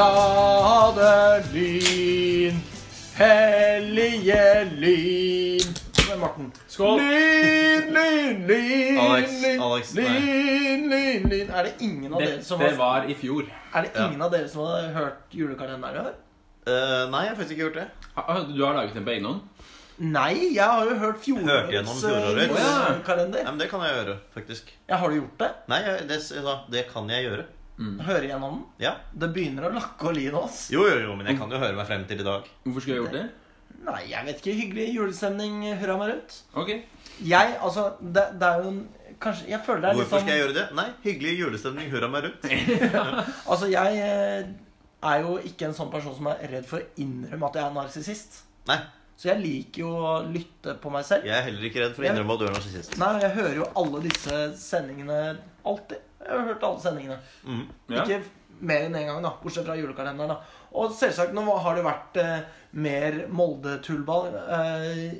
glade lyn, hellige lyn. Morten. Skål! Lyn, lyn, lyn, Alex, lyn, Alex, nei. lyn, lyn, lyn. Er det ingen av Det, dere som det har, var i fjor. er det ingen av dere som har hørt julekalenderen i år? Eh, nei, jeg har faktisk ikke gjort det. Ah, Du har laget den på egen hånd? Nei, jeg har jo hørt Hørte gjennom fjorårets fjorårets. eh, ja. julekalender. Nei, men Det kan jeg gjøre, faktisk. Ja, har du gjort det? Nei, jeg, det, det kan jeg gjøre. Høre gjennom den? Ja. Det begynner å lakke og li oss. Jo, jo, jo, men jeg kan jo høre meg frem til i dag. Hvorfor skulle jeg gjort det? Nei, jeg vet ikke. Hyggelig julestemning. Hurra meg rundt. Ok. Jeg, altså Det, det er jo en Kanskje Jeg føler det er litt Hvorfor sånn skal jeg gjøre det? Nei, hyggelig julestemning. Hurra meg rundt. Altså, jeg eh, er jo ikke en sånn person som er redd for å innrømme at jeg er narsissist. Så jeg liker jo å lytte på meg selv. jeg er heller ikke redd for å innrømme at du er narsissist. Nei, jeg hører jo alle disse sendingene alltid. Jeg har hørt alle sendingene. Mm. Ja. Ikke mer enn én en gang, da. Bortsett fra julekalenderen. da. Og selvsagt, nå har det vært eh, mer Molde-tullball eh,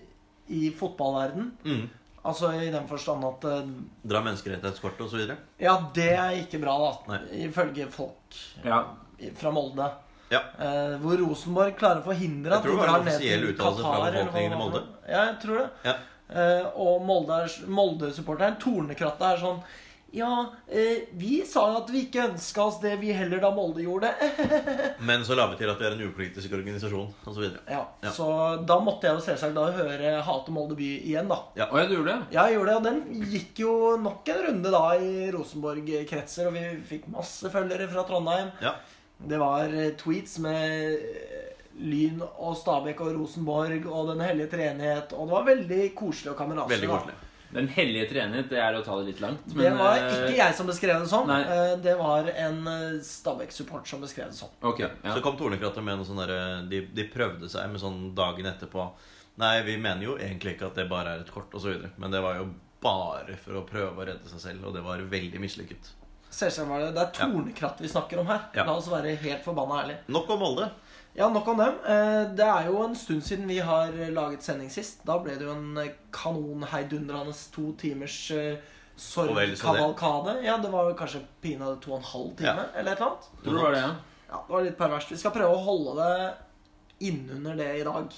i fotballverden. Mm. Altså i den forstand at eh, Dra menneskerettighetskortet osv. Ja, det er ikke bra, da. Nei. Ifølge folk Ja. fra Molde. Ja. Eh, hvor Rosenborg klarer å forhindre var en drar ned til uttalelse fra befolkningen i. Molde. Ja, jeg tror det. Ja. Eh, og Molde-supporteren Molde-supporteren, Tornekrattet, er sånn Ja, eh, vi sa jo at vi ikke ønska oss det, vi heller, da Molde gjorde det. Men så la vi til at vi er en upolitisk organisasjon osv. ja, Ja. Så da måtte jeg jo selvsagt da høre Hate Molde by igjen, da. Ja, og jeg gjorde det? Ja, jeg gjorde det, og den gikk jo nok en runde da i Rosenborg-kretser, og vi fikk masse følgere fra Trondheim. Ja. Det var eh, tweets med Lyn og Stabæk og Rosenborg og Den hellige treenighet, og det var veldig koselig og kameratlig. Den hellige treenighet, det er å ta det litt langt. Det var eh, ikke jeg som beskrev det sånn. Nei. Eh, Det var en eh, Stabæk-support som beskrev det sånn. Ok, ja. Så kom Tornekrattet med noe sånn derre de, de prøvde seg med sånn dagen etterpå Nei, vi mener jo egentlig ikke at det bare er et kort osv. Men det var jo bare for å prøve å redde seg selv, og det var veldig mislykket. Selvsagt var det Det er Tornekratt vi snakker om her. Ja. La oss være helt forbanna ærlige. Nok om Molde. Ja, nok om dem. Eh, Det er jo en stund siden vi har laget sending sist. Da ble det jo en eh, kanonheidundrende to timers eh, det. sorgkavalkade. Ja, det var jo kanskje pinadø to og en halv time, Ja. eller et eller annet. Tror du var det, ja? Ja, det var litt perverst. Vi skal prøve å holde det innunder det i dag.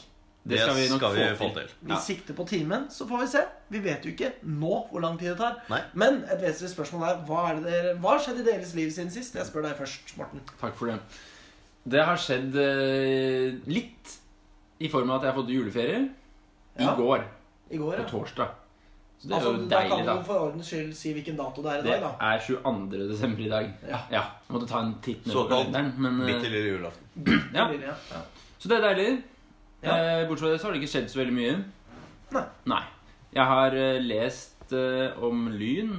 Det skal vi nok skal vi få få til. til. Vi Ja. sikter på timen, så får vi se. Vi vet jo ikke nå hvor lang tid det tar. Nei. Men et vesentlig spørsmål er hva, er det dere, hva har skjedd i deres liv siden sist? Jeg spør deg først, Morten. Takk for det. Det har skjedd eh, litt i form av at jeg har fått juleferie. I går. I går, På ja. torsdag. Så det er Altså, deilig da kan deilig, du for ordens skyld si hvilken dato det er i Det dag, da. er 22. desember i dag. Ja. Ja, jeg måtte ta en titt ned på Såkalt kalenderen. Men, eh, Midt i lille julaften. ja. Ja. Ja. Så det er deilig. Ja. Eh, Bortsett fra det så har det ikke skjedd så veldig mye. Nei. Jeg har eh, lest eh, om Lyn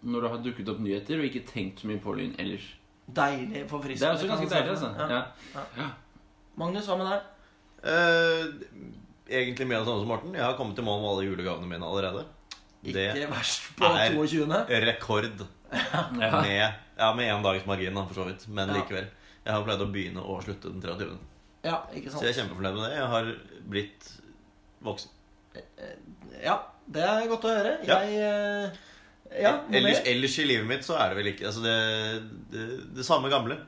når det har dukket opp nyheter, og ikke tenkt så mye på Lyn ellers. Deilig forfriskende. Det er også ganske deilig, altså. Ja. Ja. Magnus, hva med deg? Uh, egentlig mer av det samme som Morten. Jeg har kommet i mål med alle julegavene mine allerede. Det Ikke verst på er- 22. rekord Ja. med ja, med én dags margin, da, for så vidt. Men Ja. likevel. Jeg har pleid å begynne og slutte den 23. Ja, ikke Så jeg er kjempefornøyd med det. Jeg har blitt voksen. Ja, det er godt å høre. Ja. Jeg eh, Ja, ellers, ellers i livet mitt så er det vel ikke Altså det, det, det samme gamle.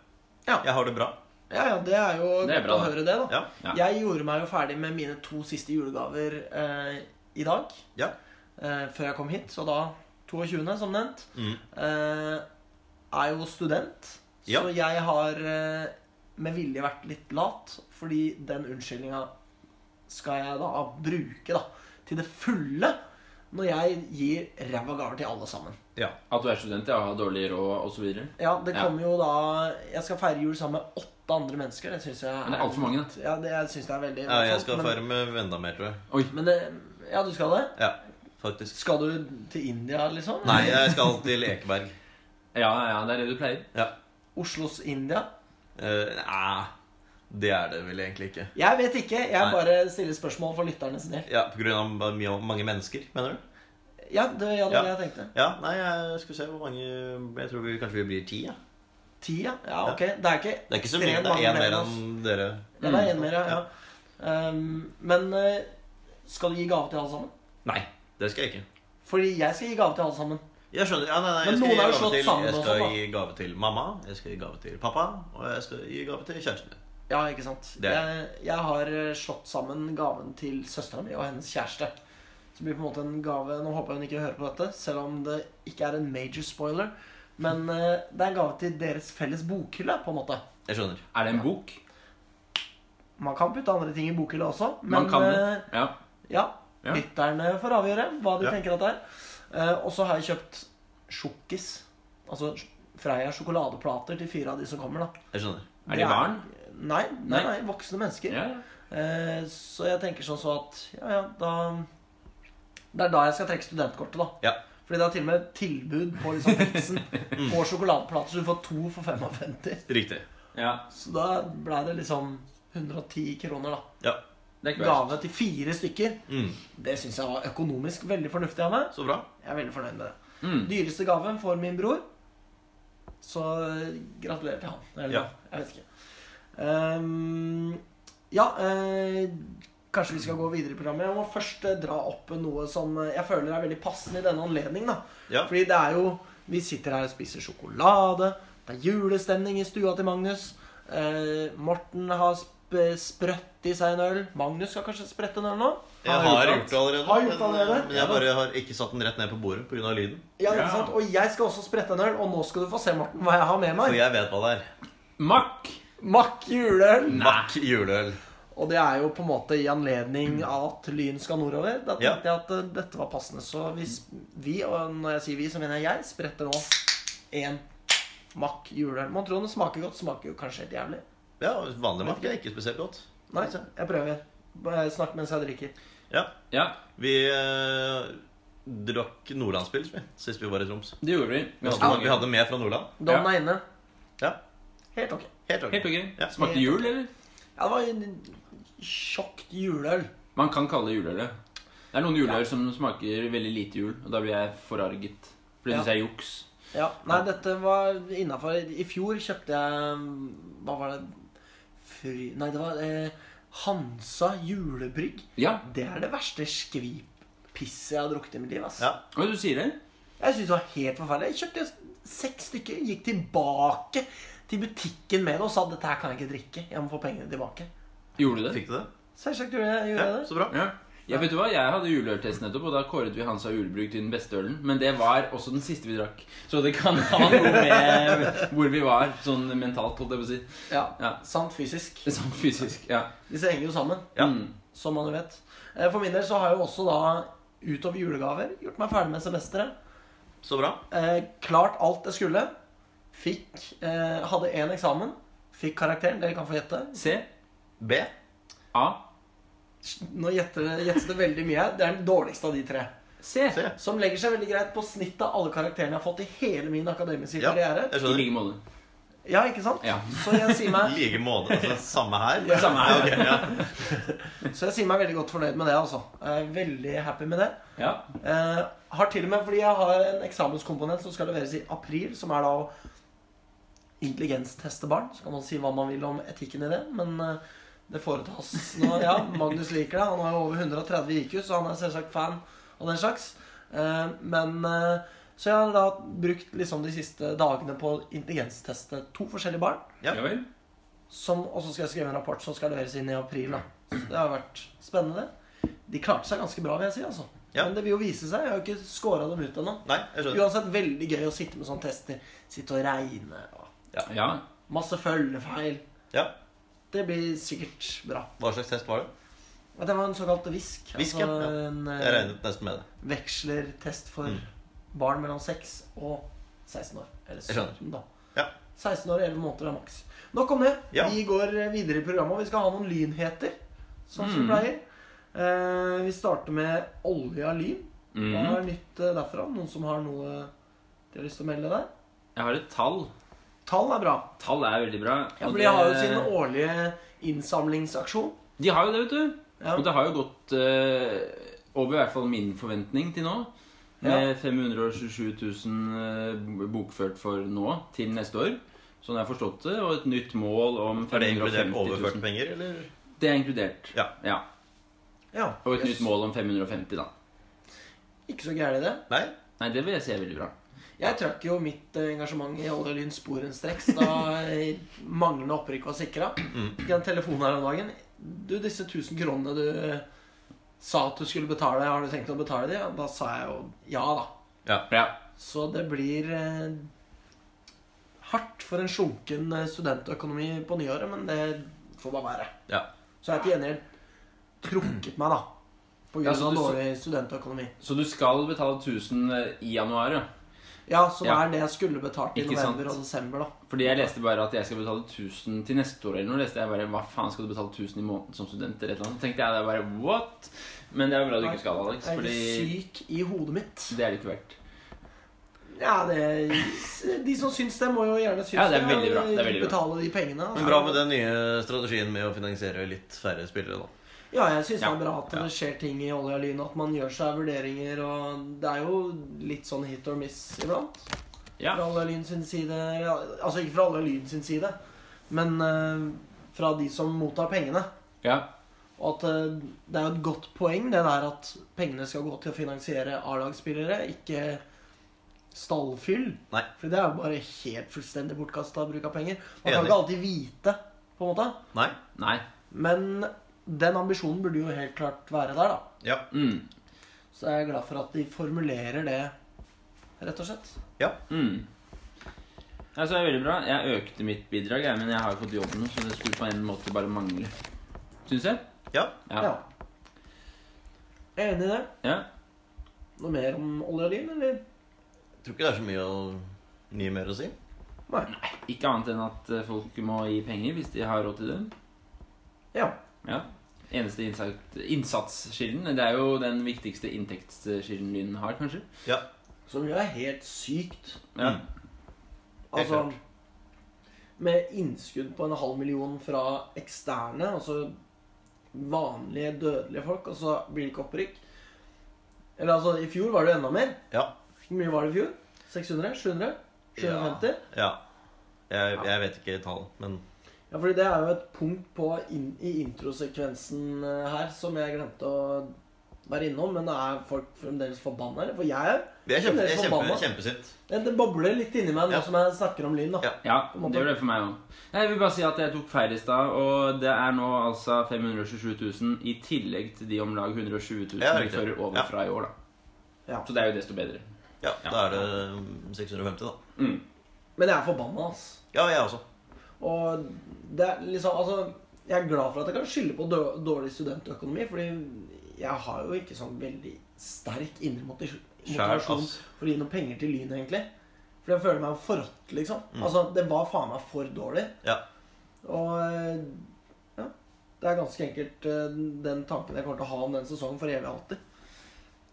Ja. Jeg har det bra. Ja, ja, det er jo Det er godt bra, å høre det, da. Ja. Ja. Jeg gjorde meg jo ferdig med mine to siste julegaver eh, i dag. Ja. Eh, før jeg kom hit. Så da 22., som nevnt. Mm. Eh, er jo student. Ja. Så jeg har eh, med vilje vært litt lat. Fordi den unnskyldninga skal jeg da bruke da til det fulle når jeg gir ræva gaver til alle sammen. ja. At du er student, ja, har dårlig råd osv. Ja, det Ja. kommer jo da Jeg skal feire jul sammen med åtte andre mennesker. Det syns jeg det er altfor mange, da. Ja, det jeg synes det er veldig ja jeg skal men, feire med enda mer, tror jeg. Oi. men det, Ja, du skal det? Ja, faktisk. Skal du til India, liksom? Nei, jeg skal til Ekeberg. Ja, ja, det er det du pleier. Ja. Oslos India? Uh, nei, det er det vel egentlig ikke. Jeg vet ikke. Jeg Nei. bare stiller spørsmål for lytterne sin del. Ja, mye- mange mennesker, mener du? Ja, det, ja, det var Ja. det jeg tenkte. Ja, nei, jeg skal se hvor mange Jeg tror vi kanskje vi blir ti, ja. Ti, ja. ja. Ok. Det er ikke Det er ikke så mye. Det er én mer enn dere. Ja, det er en mer, ja. Um, men eh, skal du gi gave til alle sammen? Nei, det skal jeg ikke. Fordi jeg skal gi gave til alle sammen. Jeg skjønner. Ja, nei, nei, jeg skal, gi gave til, jeg skal gi gave til mamma, jeg skal gi gave til pappa, og jeg skal gi gave til kjæresten min. Ja, ikke sant. Jeg, jeg har eh, slått sammen gaven til søstera mi og hennes kjæreste. Som blir på en måte en gave Nå håper jeg hun ikke hører på dette, selv om det ikke er en major spoiler. Men uh, det er en gave til deres felles bokhylle, på en måte. Jeg skjønner. Er det en bok? Man kan putte andre ting i bokhylla også, men Man kan det. eh, Ja. ja, Ja. lytterne får avgjøre hva de Ja. tenker at det er. Uh, og så har jeg kjøpt sjokkis. Altså Freia sjokoladeplater til fire av de som kommer, da. Jeg skjønner. Er de barn? Nei, nei, Nei. voksne mennesker. Ja, ja. Eh, så jeg tenker sånn så at Ja, ja, da Det er da jeg skal trekke studentkortet, da. Ja. Fordi det er til og med tilbud på liksom Prixen på sjokoladeplater, så du får to for 55. Riktig. ja. Så da ble det liksom 110 kroner, da. Ja. Det er. Gave til fire stykker. Mm. Det syns jeg var økonomisk veldig fornuftig av meg. Så bra. Jeg er veldig fornøyd med det. Mm. Dyreste gave får min bror. Så eh, gratulerer til han. Eller Ja. jeg vet ikke. Ehm, ja, eh, kanskje vi skal gå videre i programmet. Jeg må først eh, dra opp noe som eh, jeg føler er veldig passende i denne anledning. da. Ja. Fordi det er jo Vi sitter her og spiser sjokolade. Det er julestemning i stua til Magnus. Eh, Morten har sp sprøtt i seg en øl. Magnus skal kanskje sprette en øl nå? Jeg Har har gjort det allerede. Har gjort det men, allerede? men jeg bare har ikke satt den rett ned på bordet pga. lyden. Ja, ikke sant? Og jeg skal også sprette en øl, og nå skal du få se, Morten, hva jeg har med meg. For jeg vet hva det er. Mack! Mack juleøl. Mack juleøl. Og det er jo på en måte i anledning av at Lyn skal nordover. Da Ja. tenkte jeg at eh, dette var passende. Så hvis vi, og når jeg sier vi, så mener jeg jeg, spretter nå én Mack juleøl. Man tror den smaker godt, smaker jo kanskje helt jævlig. Ja, vanlig Mack er ikke spesielt godt. Nei, jeg prøver. Snakk mens jeg drikker. Ja. Ja, Vi eh, drakk Nordlandspils sist vi var i Troms. det gjorde vi. Vi hadde, vi hadde med fra Nordland. Dommen Ja. er inne. Ja, Helt ok. helt ok. Helt ok. Ja. Smakte jul, eller? Ja, det var en tjokt juleøl. Man kan kalle det juleøl. ja. Det er noen juleøl som smaker veldig lite jul, og da blir jeg forarget. For det Ja. syns jeg er juks. Ja, Nei, dette var innafor. I fjor kjøpte jeg Hva var det? Fry... Nei, det var eh, Hansa julebrygg. Ja, Det er det verste skvippisset jeg har drukket i mitt liv. ass. Ja. det du sier det? Jeg synes det var helt forferdelig. Jeg kjøpte seks stykker, gikk tilbake til butikken med det og sa dette her kan jeg ikke drikke. Jeg må få pengene tilbake. Gjorde du det? Fikk du det? Selvsagt gjorde jeg, gjorde jeg Ja, det. så bra. Ja. ja, vet du hva? Jeg hadde juleøltest nettopp, og da kåret vi Hansa Julebruk til den beste ølen. Men det var også den siste vi drakk. Så det kan ha noe med hvor vi var, sånn mentalt, holdt jeg på å si. Ja, Ja. Samt fysisk. Samt fysisk. Ja. Disse henger jo sammen, Ja. Mm. som man jo vet. Eh, For min del så har jeg jo også da, utover julegaver, gjort meg ferdig med semesteret. Så bra. Eh, klart alt jeg skulle. Fikk eh, Hadde én eksamen. Fikk karakteren. Dere kan få gjette. C. B. A. Nå gjettes det veldig mye. Det er den dårligste av de tre. C. C. Som legger seg veldig greit på snittet av alle karakterene jeg har fått i hele min akademiske Ja, karriere. I like måte. Ja, ikke sant? Ja. Så jeg sier I meg like måte. Altså, samme her. Ja. Samme her. Okay, ja. Så jeg sier meg veldig godt fornøyd med det, altså. Jeg er veldig happy med det. Ja. Eh, har til og med, fordi jeg har en eksamenskomponent som skal leveres i april, som er da å intelligensteste barn. Så kan man si hva man vil om etikken i det, men eh, det foretas nå. Ja, Magnus liker det. Han har jo over 130 IQ, så han er selvsagt fan av den slags. Eh, men eh, Så jeg har da brukt liksom de siste dagene på å intelligensteste to forskjellige barn. Ja. Som, og så skal jeg skrive en rapport som skal leveres inn i april. Da. Så det har vært spennende. De klarte seg ganske bra, vil jeg si. altså. Ja. Men det vil jo vise seg. Jeg har jo ikke scora dem ut ennå. Uansett veldig gøy å sitte med sånne tester. Sitte og regne. Og Ja. masse følgefeil. Ja. Det blir sikkert bra. Hva slags test var det? Det var en såkalt VISK. Visk, ja. altså Ja. en Jeg eh, regnet nesten med det. vekslertest for Mm. barn mellom 6 og 16 år. Eller 17, da. Ja. 16 år og 11 måneder er maks. Nok om det. Ja. Vi går videre i programmet, vi skal ha noen lynheter. Sånn som vi Mm. pleier. Eh, vi starter med olje av lyn. Hva mm. er nytt eh, derfra? Noen som har noe de har lyst til å melde der? Jeg har et tall. Tall er bra. Tall er veldig bra. Ja, for De har jo sin årlige innsamlingsaksjon. De har jo det, vet du. Ja. Og det har jo gått eh, over i hvert fall min forventning til nå. Med 527 000 eh, bokført for nå til neste år. Sånn jeg har forstått det. Og et nytt mål om Er det inkludert 550 overførte penger, eller? Det er inkludert. Ja. ja. Ja. Og et Yes. nytt mål om 550, da. Ikke så gærent, det. Nei? Nei, det vil jeg si er veldig bra. Jeg trakk jo mitt eh, engasjement i Olje og Lyn sporenstreks da manglende opprykk var sikra. Mm. Fikk en telefon her om dagen. Du, disse 1000 kronene du eh, sa at du skulle betale, har du tenkt å betale de? Da sa jeg jo ja, da. Ja. Ja. Så det blir eh, hardt for en slunken eh, studentøkonomi på nyåret, men det får bare være. Ja. Så jeg har til gjengjeld trukket meg, da. På grunn Ja, av dårlig studentøkonomi. Så du skal betale 1000 i januar, ja? Ja, som Ja. er det jeg skulle betalt i Ikke november sant. og desember, da. Fordi jeg leste bare at jeg skal betale 1000 til neste år. eller noe. leste jeg bare, Hva faen skal du betale 1000 i måneden som student? eller et eller annet? tenkte jeg bare, what? Men det er bra du ikke skal, Alex. Jeg er Fordi syk i hodet mitt. det er det ikke verdt. Ja, det De som syns det, må jo gjerne synes Ja, det er veldig bra. Det er veldig bra. Betale de pengene. altså. Men bra med den nye strategien med å finansiere litt færre spillere, da. Ja, jeg syns det er bra at det skjer ting i Olje og Lyn. At man gjør seg vurderinger. Og det er jo litt sånn hit or miss iblant. Ja. Fra Olje og Lyn sin side. Altså ikke fra Olje og Lyn sin side, men uh, fra de som mottar pengene. ja. Og at uh, det er jo et godt poeng det der at pengene skal gå til å finansiere A-lagsspillere, ikke stallfyll. Nei. For det er jo bare helt fullstendig bortkasta bruk av penger. Man kan Enig. ikke alltid vite, på en måte. Nei? Nei. Men den ambisjonen burde jo helt klart være der, da. Ja. Mm. Så jeg er glad for at de formulerer det, rett og slett. Mm. Altså, det er veldig bra. Jeg økte mitt bidrag, jeg, men jeg har jo fått jobben, så det skulle på en måte bare mangle. Syns jeg. Ja. Ja. Ja. Jeg er enig i det. ja. Noe mer om olje og lin, eller? Jeg tror ikke det er så mye, å, mye mer å si. Nei. Ikke annet enn at eh, folk må gi penger hvis de har råd til det. Ja. Ja. Eneste innsats, innsatskilden. Det er jo den viktigste inntektskilden din har, kanskje. Ja. Som jo er helt sykt. Ja. Helt Altså klart. Med innskudd på en halv million fra eksterne, altså vanlige, dødelige folk, og så blir det ikke opprykk. Eller altså, i fjor var det jo enda mer. Ja. Hvor mye var det i fjor? 600? 700? 750? ja. Jeg, jeg vet ikke tall, men Ja, fordi det er jo et punkt på inn, i introsekvensen eh, her som jeg glemte å være innom, men er folk fremdeles forbanna? eller? For jeg er Vi er kjempe, jeg er kjempe, kjempesint. det, det bobler litt inni meg nå Ja. som jeg snakker om Lyn, da. Ja. Ja, det gjør det for meg òg. Jeg vil bare si at jeg tok feil i stad, og det er nå altså 527 000 i tillegg til de om lag 120 000 Ja, vi fører over Ja. fra i år, da. Ja. Så det er jo desto bedre. Ja, Ja. da er det 650, da. Mm. Men jeg er forbanna, altså. Ja, jeg også. Og det er liksom Altså, jeg er glad for at jeg kan skylde på dårlig studentøkonomi, fordi jeg har jo ikke sånn veldig sterk indre motivasjon for å gi noen penger til Lyn, egentlig. For jeg føler meg forrådt, liksom. Mm. Altså, det var faen meg for dårlig. Ja. Og eh, ja. Det er ganske enkelt eh, den tanken jeg kommer til å ha om den sesongen for evig og alltid.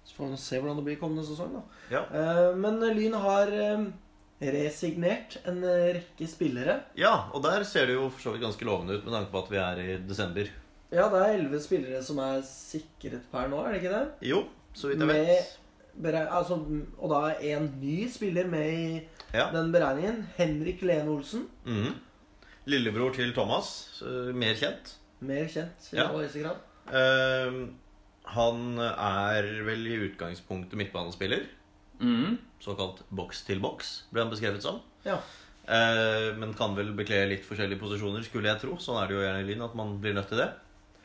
Så får vi se hvordan det blir kommende sesong, da. Ja. Eh, Men Lyn har resignert en eh, rekke spillere. ja, og der ser det jo for så vidt ganske lovende ut med tanke på at vi er i desember. Ja, det er elleve spillere som er sikret per nå, er det ikke det? Jo, så vidt jeg Med vet. altså, og da er en ny spiller med i Ja. den beregningen. Henrik Lene Olsen. Mhm. Lillebror til Thomas, eh, mer kjent. Mer kjent i Ja. aller høyeste grad. Eh, han er vel i utgangspunktet midtbanespiller. Mm. Såkalt boks til boks, ble han beskrevet som. Ja. Eh, men kan vel bekle litt forskjellige posisjoner, skulle jeg tro. Sånn er det jo gjerne i Lyn, at man blir nødt til det.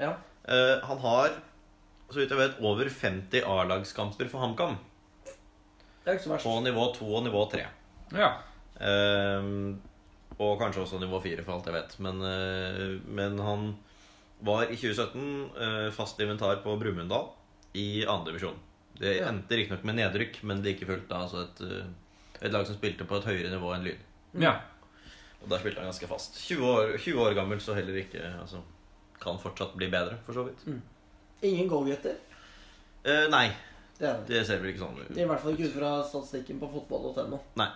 ja. Eh, han har, så vidt jeg vet, over 50 A-lagskamper for HamKam. Det er ikke så verst. På nivå 2 og nivå 3. Ja. Eh, og kanskje også nivå 4, for alt jeg vet. Men, eh, men han var i 2017 eh, fast inventar på Brumunddal i 2. divisjon. Det endte riktignok med nedrykk, men like fullt da, altså et, eh, et lag som spilte på et høyere nivå enn Lyn. ja. Og der spilte han ganske fast. 20 år, 20 år gammel, så heller ikke altså, Kan fortsatt bli bedre, for så vidt. Ingen goalgetter. Eh, nei, Det er det. det ser vel ikke sånn ut. I hvert fall ikke ut fra statistikken på fotball.no. Nei.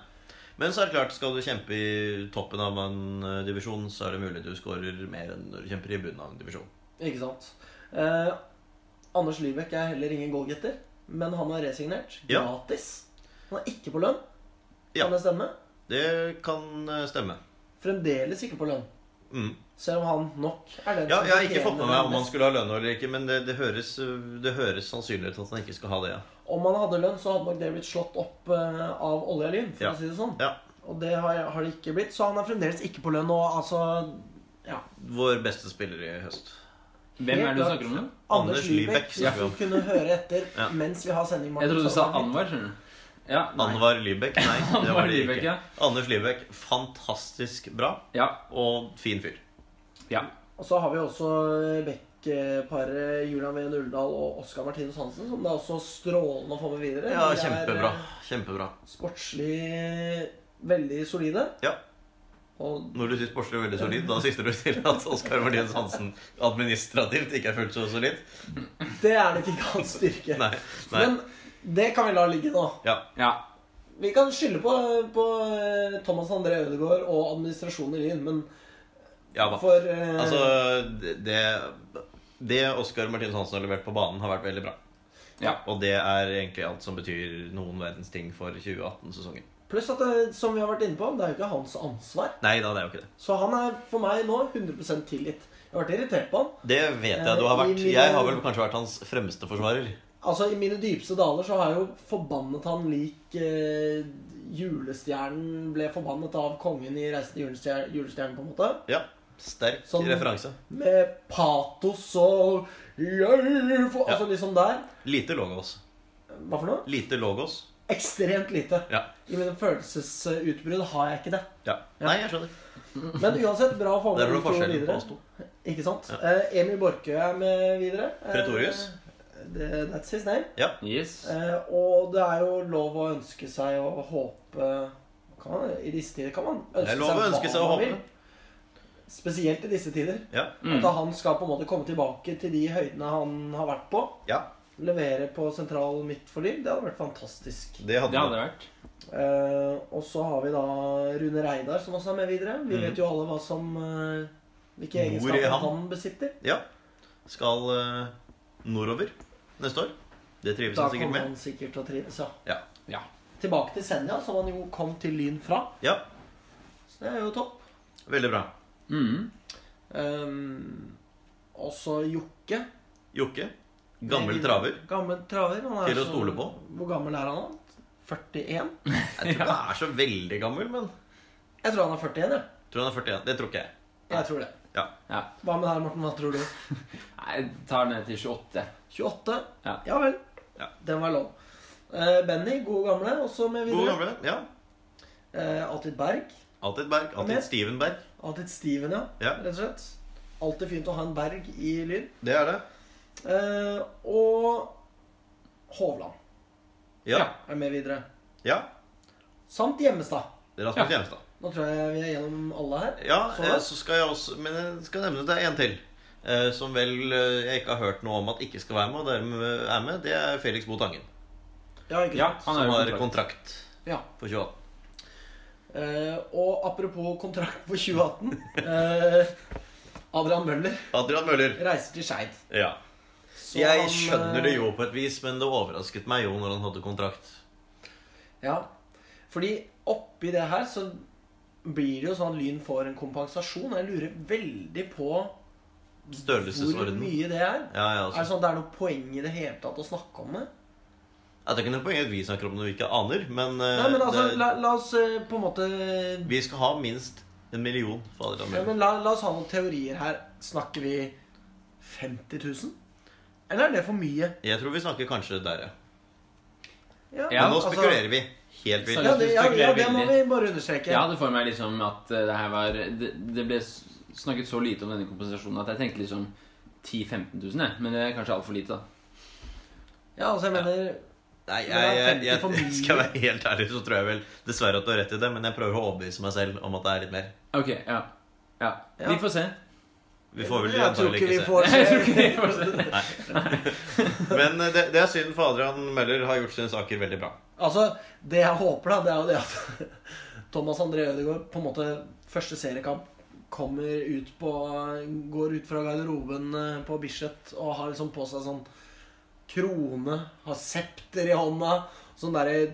Men så er det klart, skal du kjempe i toppen av en eh, divisjon, så er det mulig du skårer mer enn når du kjemper i bunnen av en divisjon. Ikke sant. Eh, Anders Lybekk er heller ingen goalgetter, men han har resignert. Ja. Gratis. Han er ikke på lønn. Ja. Kan det stemme? Det kan eh, stemme. Fremdeles ikke på lønn. Mm. Selv om han nok er den Ja, som jeg har ikke fått med meg om han skulle ha lønn eller ikke, men det, det, høres, det høres sannsynlig ut at han ikke skal ha det. Ja. Om han hadde lønn, så hadde nok det blitt slått opp eh, av olje og lyn, for Ja. å si det sånn. Ja. Og det har, har det ikke blitt, så han er fremdeles ikke på lønn. Og altså ja. Vår beste spiller i høst. Hvem er det du snakker om nå? Anders Anders Lybekk, hvis du kunne høre etter Ja. mens vi har sending. Jeg trodde du sa Anwar, skjønner du. Ja. Anwar Lybekk? Nei, det var det ikke. ja. Anders Lybekk, fantastisk bra Ja. og fin fyr. ja. Og så har vi også Beck-paret Julian V. Nuldal og Oskar Martinus Hansen, som det er også strålende å få med videre. Ja, kjempebra. eh, Kjempebra. Sportslig veldig solide. Ja. Og Når du sier sportslig veldig solid, da sikter du til at Oskar Martinus Hansen administrativt ikke er fullt så solid? det er nok ikke hans styrke. Nei. nei. Men det kan vi la ligge nå. Ja. ja. Vi kan skylde på, på eh, Thomas André Ødegaard og administrasjonen i Lyn, men ja for eh, Altså, det Det Oskar Martinus Hansen har levert på banen, har vært veldig bra. Ja. Og det er egentlig alt som betyr noen verdens ting for 2018-sesongen. Pluss at det, som vi har vært inne på, det er jo ikke hans ansvar. Nei da, det er jo ikke det. Så han er for meg nå 100% tilgitt. Jeg har vært irritert på han. Det vet jeg du har Eh, vært. mine- Jeg har vel kanskje vært hans fremste forsvarer. Altså, I mine dypeste daler så har jeg jo forbannet han lik eh, julestjernen ble forbannet av kongen i 'Reisen til julestjer- julestjernen', på en måte. Ja. Sterk Sånn- referanse. Med patos og for, Altså liksom der. Lite logos. Hva for noe? Lite logos. Ekstremt lite. Ja. I mine følelsesutbrudd har jeg ikke det. ja. Nei, jeg skjønner. Men uansett, bra å få med to videre. oss to. Ikke sant? Eh, Emil Borchø er med videre. Eh, Pretorius. det, that's his name. Yes. Eh, og det er jo lov å ønske seg og håpe kan man, I disse tider kan man ønske Det lov å ønske seg man håpe. vil. Spesielt i disse tider. Ja. Mm. At han skal på en måte komme tilbake til de høydene han har vært på. ja. Levere på sentral midt for Liv. Det hadde vært fantastisk. Det hadde Det hadde vært. Uh, og så har vi da Rune Reidar, som også er med videre. Vi mm. vet jo alle hva som uh, hvilke egenskaper han. han besitter. Ja. Skal uh, nordover neste år. Det trives Da han sikkert kommer med. han sikkert til å trives, ja. Ja. Ja. Tilbake til Senja, som han jo kom til Lyn fra. ja. Så det er jo topp. Veldig bra. Mm. Um, også Jokke. Jokke. Gammel traver. Gammel traver. Han er Til å stole på. Hvor gammel er han nå? 41? Jeg tror ikke han er så veldig gammel, men Jeg tror han er 41, ja. tror han er 41. Det tror ikke jeg. Jeg tror det. Ja. Ja. Hva med deg, Morten? Hva tror du? Nei, Jeg tar ned til 28. 28? Ja. vel. Ja. Den var lov. Eh, Benny, gode gamle, også med God videre. gamle. Ja. Eh, Alltid Berg. Alltid Berg. Altid Alltid Steven Berg. Alltid Steven, ja. Ja. Rett og slett. Alltid fint å ha en Berg i lyd. Det er det. Eh, og Hovland Ja. er med videre. ja. Samt Gjemmestad. Rasmus Ja. Hjemstad. Nå tror jeg vi er gjennom alle her. Ja, Så eh, så skal jeg også Men jeg skal nevne det en til. eh, Som vel eh, jeg ikke har hørt noe om at ikke skal være med, og dermed er med. Det er Felix Botangen. Ja, ikke Ja, han Som har kontrakt. kontrakt Ja. for 2018. Eh, og apropos kontrakt for 2018 eh, Adrian Møller Adrian Møller. reiser til Skeid. Ja. Jeg han, skjønner det eh, jo på et vis, men det overrasket meg jo når han hadde kontrakt. Ja, fordi oppi det her så blir det jo sånn at Lyn får en kompensasjon. Jeg lurer veldig på hvor mye det er. Ja, ja, Er det altså. sånn at det er noe poeng i det hele tatt å snakke om det? Ja, Det er ikke noe poeng at vi snakker om det vi ikke aner, men, eh, Nei, men altså, det, la, la oss eh, på en måte vi skal ha minst en million ja, men la, la oss ha noen teorier her. Snakker vi 50 000? Eller er det for mye? Jeg tror vi snakker kanskje der, ja. Ja, Men nå altså- spekulerer vi helt vilt. Ja, det, ja, ja, det må vi bare understreke. Jeg hadde for meg liksom at eh, det her var Det, det ble s- snakket så lite om denne kompensasjonen at jeg tenkte liksom 10 000-15 000, jeg. Men det er kanskje altfor lite, da. Ja, altså, jeg mener Nei, Det jeg, er jeg, 50 jeg, mye. skal være helt ærlig, så tror jeg vel dessverre at du har rett i det, men jeg prøver å overbevise meg selv om at det er litt mer. Ok, ja. ja. Ja. Vi får se. Vi får vel får Jeg tror se. ikke vi får se. Men eh, det, det er synd, for Adrian Møller har gjort sine saker veldig bra. Altså, det jeg håper, da, det er jo det at Thomas André Ødegaard på en måte første seriekamp kommer ut på Går ut fra garderoben eh, på Bislett og har liksom på seg sånn krone, har septer i hånda, sånn derre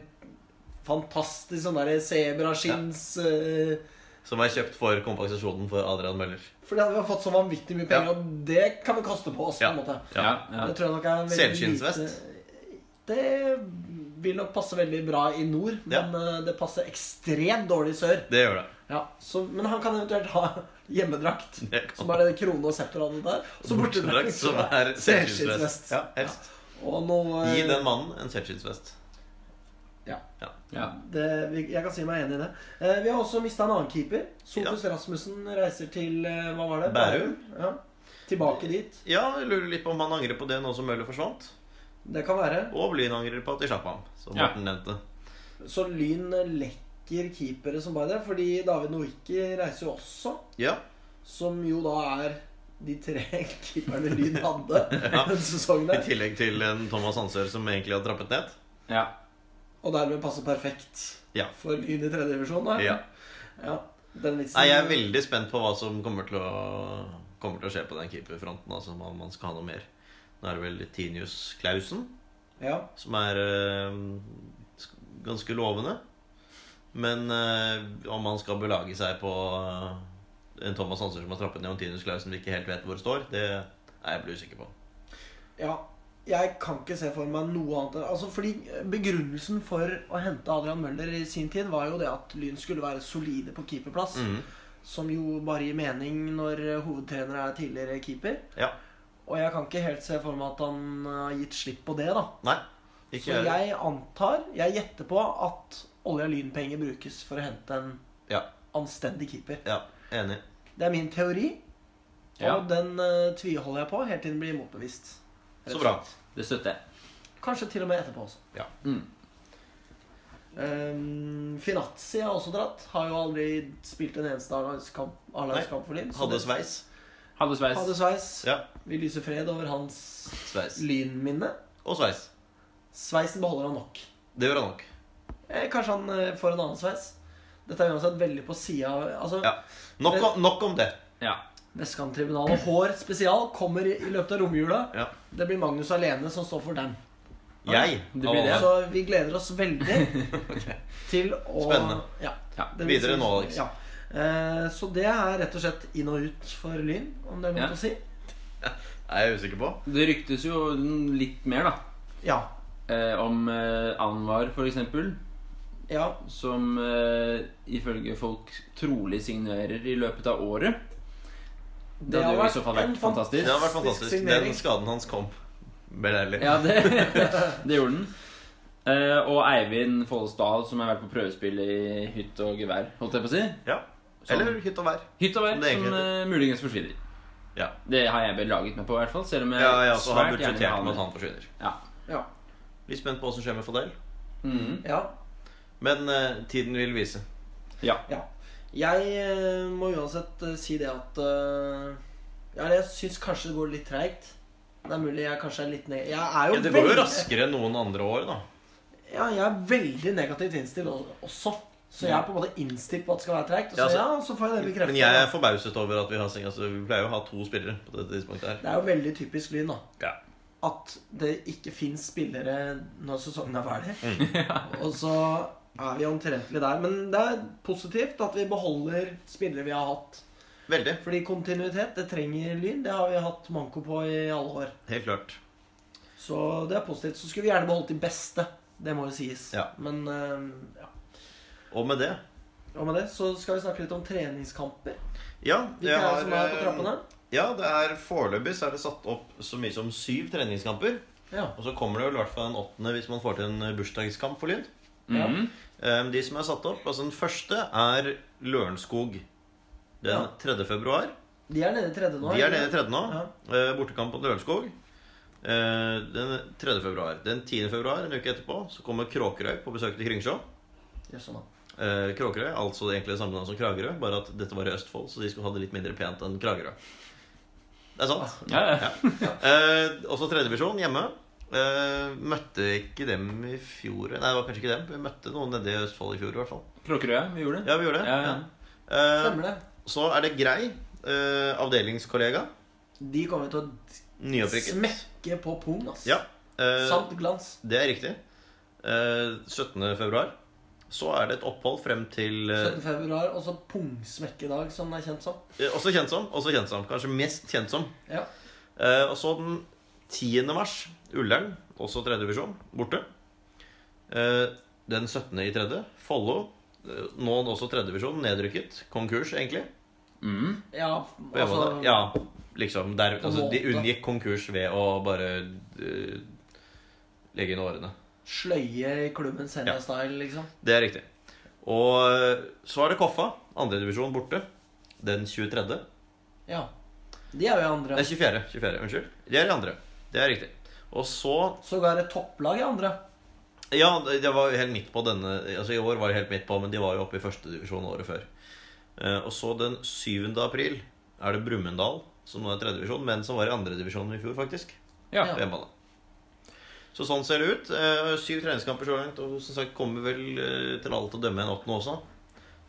fantastisk sånn derre sebraskinns eh, Som er kjøpt for kompensasjonen for Adrian Møller. Fordi vi har fått så vanvittig mye penger, Ja. og det kan vi kaste på oss. på en måte Ja, ja. Det tror jeg nok er veldig Selskinnsvest? lite- Det vil nok passe veldig bra i nord, men eh, det passer ekstremt dårlig i sør. Det gjør det. Ja, så, Men han kan eventuelt ha hjemmedrakt, som er det krone og septer og alt det der. Og så bortedrakt, som er selskinnsvest. Ja, helst. Og noe Gi den mannen en selskinnsvest. Ja. det, Jeg kan si meg enig i det. Eh, vi har også mista en annen keeper. Sofus Rasmussen reiser til eh, hva var det? Bærum. Ja. Tilbake dit. Ja, jeg lurer litt på om han angrer på det nå som Møller forsvant. Det kan være. Og Lyn angrer på at de slapp ham, som Ja. Morten nevnte. Så Lyn lekker keepere som bare det. Fordi David Nowicki reiser jo også. Ja. Som jo da er de tre keeperne Lyn hadde denne sesongen. I tillegg til en Thomas Hansør som egentlig har trappet ned. ja. Og dermed passer perfekt Ja. for Lyn i tredje divisjon. da. Ja. Ja, den vitsen Nei, jeg er veldig spent på hva som kommer til å, kommer til å skje på den keeperfronten. Altså om man skal ha noe mer. Nå er det vel Tinius Clausen Ja. som er øh, ganske lovende. Men øh, om man skal belage seg på øh, en Thomas Hansen som har trappet ned, og Tinius Clausen vi ikke helt vet hvor står, det er jeg usikker på. ja. Jeg kan ikke se for meg noe annet Altså fordi Begrunnelsen for å hente Adrian Møller i sin tid var jo det at Lyn skulle være solide på keeperplass. Mm. Som jo bare gir mening når hovedtrener er tidligere keeper. Ja. Og jeg kan ikke helt se for meg at han har gitt slipp på det. da Nei. Ikke Så jeg antar, jeg gjetter på at olje- og lynpenger brukes for å hente en Ja. anstendig keeper. Ja, enig. Det er min teori, Ja. og den uh, tviholder jeg på helt til den blir motbevist. Så bra. Det støtter jeg. Kanskje til og med etterpå også. Ja. Mm. Um, Finazzi har også dratt. Har jo aldri spilt en eneste A-lagskamp for Lyn. Hadde sveis. Hadde sveis. Hadde sveis. Ja. Vi lyser fred over hans Sveis. lynminne. Og sveis. Sveisen beholder han nok. Det gjør han nok. Eh, kanskje han eh, får en annen sveis. Dette er uansett veldig på sida Altså, Ja. Nok nok om det. Ja. Vestkanttribunalet Hår spesial kommer i, løpet av romjula. Ja. Det blir Magnus alene som står for den. Jeg. Det blir det. Så vi gleder oss veldig til å Spennende. Ja, Ja. Videre nå, Alex. Ja. Eh, så det er rett og slett inn og ut for Lyn, om det er noe Ja. å si. Er jeg usikker på. Det ryktes jo litt mer, da. Ja. Eh, om eh, Anwar, for eksempel. ja. Som eh, ifølge folk trolig signerer i løpet av året. Det hadde jo i så fall vært fantastisk. Det hadde vært fantastisk. signering. Den skaden hans kom. Beleilig. Ja, det, det gjorde den. Uh, og Eivind Follesdal, som har vært på prøvespill i hytt og gevær, holdt jeg på å si. Ja. Eller hytt og vær. Hytt og vær, Som det som, eh, muligens forsvinner. Ja. Det har jeg belaget meg på, i hvert fall. Selv om jeg Ja, ja, så har svært vil budsjettert med at han forsvinner. Ja. Ja. Litt spent på hva som skjer med Fadel. Mhm. ja. Men uh, tiden vil vise. ja. Ja. Jeg eh, må uansett eh, si det at eh, Ja, jeg syns kanskje det går litt treigt. Det er mulig jeg kanskje er litt neg... Jeg er jo Ja, det går jo veldig- raskere enn noen andre år, da. Ja, jeg er veldig negativt innstilt også. Så jeg er på en måte innstilt på at det skal være treigt. Og så, Ja, altså- ja, så får jeg det bekreftet. Men jeg er forbauset over at vi har altså, Vi pleier jo å ha to spillere på dette tidspunktet her. Det er jo veldig typisk Lyn, da. Ja. At det ikke fins spillere når sesongen er ferdig. Mm. Og så er vi omtrentlig der. Men det er positivt at vi beholder spillere vi har hatt. Veldig. Fordi kontinuitet, det trenger Lyn. Det har vi hatt manko på i alle år. Helt klart. Så det er positivt. Så skulle vi gjerne beholdt de beste. Det må jo sies. Ja. Men uh, ja. Og med det Og med det så skal vi snakke litt om treningskamper. Ja, Hvilke er det som er på eh, trappene? Ja, det er foreløpig så er det satt opp så mye som syv treningskamper. Ja. Og så kommer det vel i hvert fall en åttende hvis man får til en bursdagskamp for Lyn. Ja. Mhm. De som er satt opp, altså Den første er Lørenskog den Ja. 3. februar. De er nede i tredje nå. De er nede i tredje nå. Ja. Eh, Bortekamp mot Lørenskog. Eh, Den 3. februar. Den 10. februar, en uke etterpå, så kommer Kråkerøy på besøk til Kringsjå. Jøss, sånn, da. Eh, Kråkerøy, altså det egentlig samme navn som Kragerø, bare at dette var i Østfold, så de skulle ha det litt mindre pent enn Kragerø. Det er sant. Ja, ja. Eh, også tredjevisjon hjemme. Eh, møtte ikke dem i fjor Nei, det var kanskje ikke dem. Vi møtte noen nede i Østfold i fjor, i hvert fall. Kråkerøya. Vi gjorde det. Ja, vi gjorde det. Ja, ja. ja. Stemmer det. så er det Grei, uh, avdelingskollega. De kommer til å Nyopprykket. smekke på pung, ass. Ja. Sant glans. det er riktig. Eh, 17. februar så er det et opphold frem til eh, 17. februar, og så Pungsmekkedag, som det er kjent som. Også kjent som. Også kjent som. Kanskje mest kjent som. Ja. Eh, og så den 10. mars, Ullern, også tredje divisjon, borte. Eh, den 17. i tredje, Follo. Eh, nå også tredje divisjon, nedrykket. Konkurs, egentlig. Mm. Ja, altså ja, liksom. Der, altså, de unngikk konkurs ved å bare uh, legge inn årene. Sløye i klubben Senja-style, liksom. Det er riktig. Og så er det Koffa, andredivisjon borte. Den 23. Ja. De er jo i andre. Nei, 24. 24. Unnskyld. De er i andre. Det er riktig. Og så Sågar et topplag i andre. Ja, det var helt midt på denne Altså I år var det helt midt på, men de var jo oppe i førstedivisjon året før. Eh, og så den 7. april er det Brumunddal, som nå er tredjedivisjon, men som var i andredivisjon i fjor, faktisk. Ja. Ja. På hjemmebane. Så sånn ser det ut. Eh, syv treningskamper så langt, og som sagt kommer vel eh, til alt å dømme en åttende også.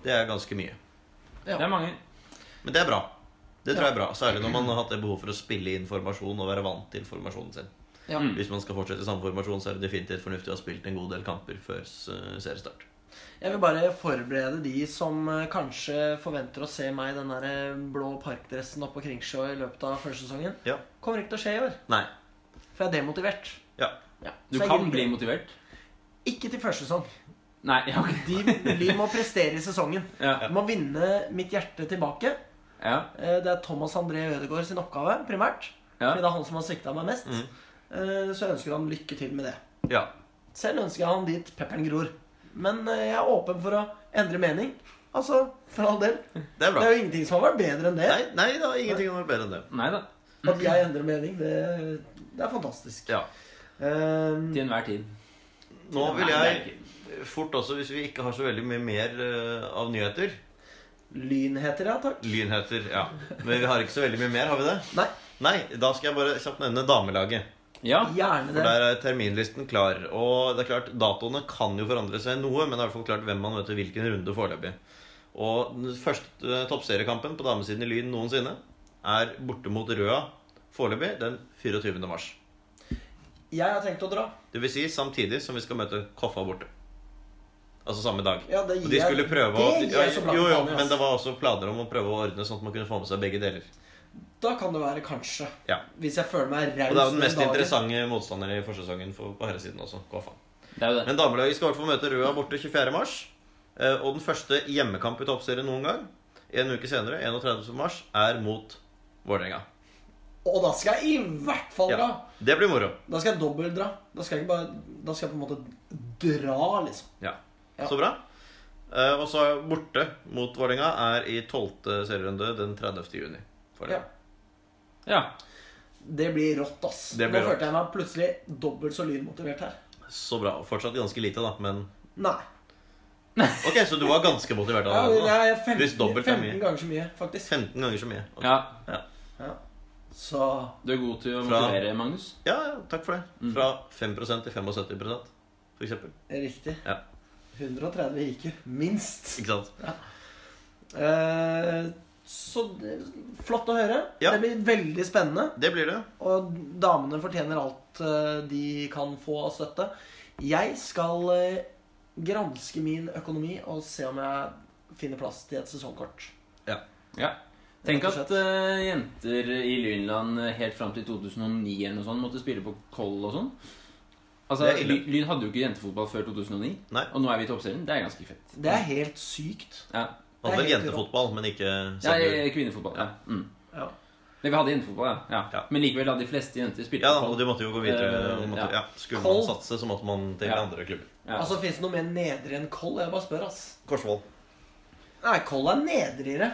Det er ganske mye. Det er mange. Men det er bra. Det tror jeg er bra. Særlig når man har hatt det behov for å spille inn formasjon og være vant til formasjonen sin. Ja. Mm. Hvis man skal fortsette i samme formasjon, så er det definitivt fornuftig å ha spilt en god del kamper før eh, seriestart. Jeg vil bare forberede de som eh, kanskje forventer å se meg i den der eh, blå parkdressen oppe på Kringsjå i løpet av første sesongen. Ja. Kommer ikke til å skje i år. Nei. For jeg er demotivert. Ja. Ja. Du kan bli motivert. Ikke til første sesong. Nei, ja. De, de må prestere i sesongen. Ja. De må vinne mitt hjerte tilbake. Ja. Eh, Det er Thomas André Ødegaard sin oppgave, primært. Ja. Fordi det er han som har svikta meg mest. Mhm. Eh, Så jeg ønsker han lykke til med det. Ja. Selv ønsker jeg han dit pepperen gror. Men eh, jeg er åpen for å endre mening. Altså, for all del. Det er Det er jo ingenting som har vært bedre enn det. Nei, nei da, ingenting har vært bedre enn det. Nei da. At jeg endrer mening, det, det er fantastisk. Ja. Um, Til enhver tid. Nå vil jeg fort også, hvis vi ikke har så veldig mye mer av nyheter Lynheter, ja takk. Lynheter, ja. Men vi har ikke så veldig mye mer, har vi det? Nei, Nei, da skal jeg bare kjapt nevne damelaget. Ja. gjerne For der er terminlisten klar. Og det er klart, datoene kan jo forandre seg noe, men det er i hvert fall klart hvem man møter hvilken runde foreløpig. Og den første eh, toppseriekampen på damesiden i Lyn noensinne er borte mot Røa foreløpig den 24. mars. Jeg har tenkt å dra. Det vil si samtidig som vi skal møte Koffa borte. Altså samme dag. Ja, det Og gir de jeg- skulle prøve å det gir jeg så blankt Jo, jo, faen i, ass. men det var også planer om å prøve å ordne sånn at man kunne få med seg begge deler. Da kan det være kanskje. Ja. Hvis jeg føler meg Og det er jo den mest dagen. interessante motstanderen i forsesongen for, på herresiden også. Koffa. Det er det. Men damelaget skal i hvert fall møte Røa borte 24. mars. Eh, Og den første hjemmekamp i toppserien noen gang, en uke senere, 31. mars, er mot Vålerenga. Og da skal jeg i hvert fall dra. Ja. Det blir moro. Da skal jeg dobbeltdra. Da skal jeg ikke bare Da skal jeg på en måte dra, liksom. Ja. Ja. Så bra. Eh, Og så borte mot Vålerenga er i 12. serierunde den 30. juni. For Ja. Ja. Det blir rått, ass. Det blir Nå rått. følte jeg meg plutselig dobbelt så lynmotivert her. Så bra. Fortsatt ganske lite, da, men Nei. Ok, så du var ganske motivert Ja, allerede? Ja, er 15, Hvis dobbelt er mye. 15 ganger så mye, faktisk. 15 ganger så mye. Okay. ja. Ja. Så Du er god til å Fra- motivere, Magnus. Ja, ja, takk for det. Mm. Fra 5 til 75% for eksempel. riktig. Ja. 130 IQ. Minst. Ikke sant? Eh, så det, flott å høre. Ja. Det blir veldig spennende. Det blir det. Og damene fortjener alt eh, de kan få av støtte. Jeg skal eh, granske min økonomi og se om jeg finner plass til et sesongkort. Ja. Tenk at uh, jenter i Lynland helt fram til 2009 eller noe sånt måtte spille på Koll og sånn. Altså, Lyn hadde jo ikke jentefotball før 2009, Nei. og nå er vi i toppserien. Det er ganske fett. Det er helt sykt. Ja, hadde vel jentefotball, men ikke ja senior. kvinnefotball. Ja. Mm. Ja. Men vi hadde jentefotball, ja. ja. Ja. Men likevel hadde de fleste jenter spilt Ja, på og de måtte jo gå videre. Eh, måtte, ja. ja. Skulle man satse, så måtte man til Ja. andre klubber. Ja. Altså, Fins det noe mer nedre enn Koll? Jeg bare spør, ass. Korsvoll. Nei, Koll er nedrigere.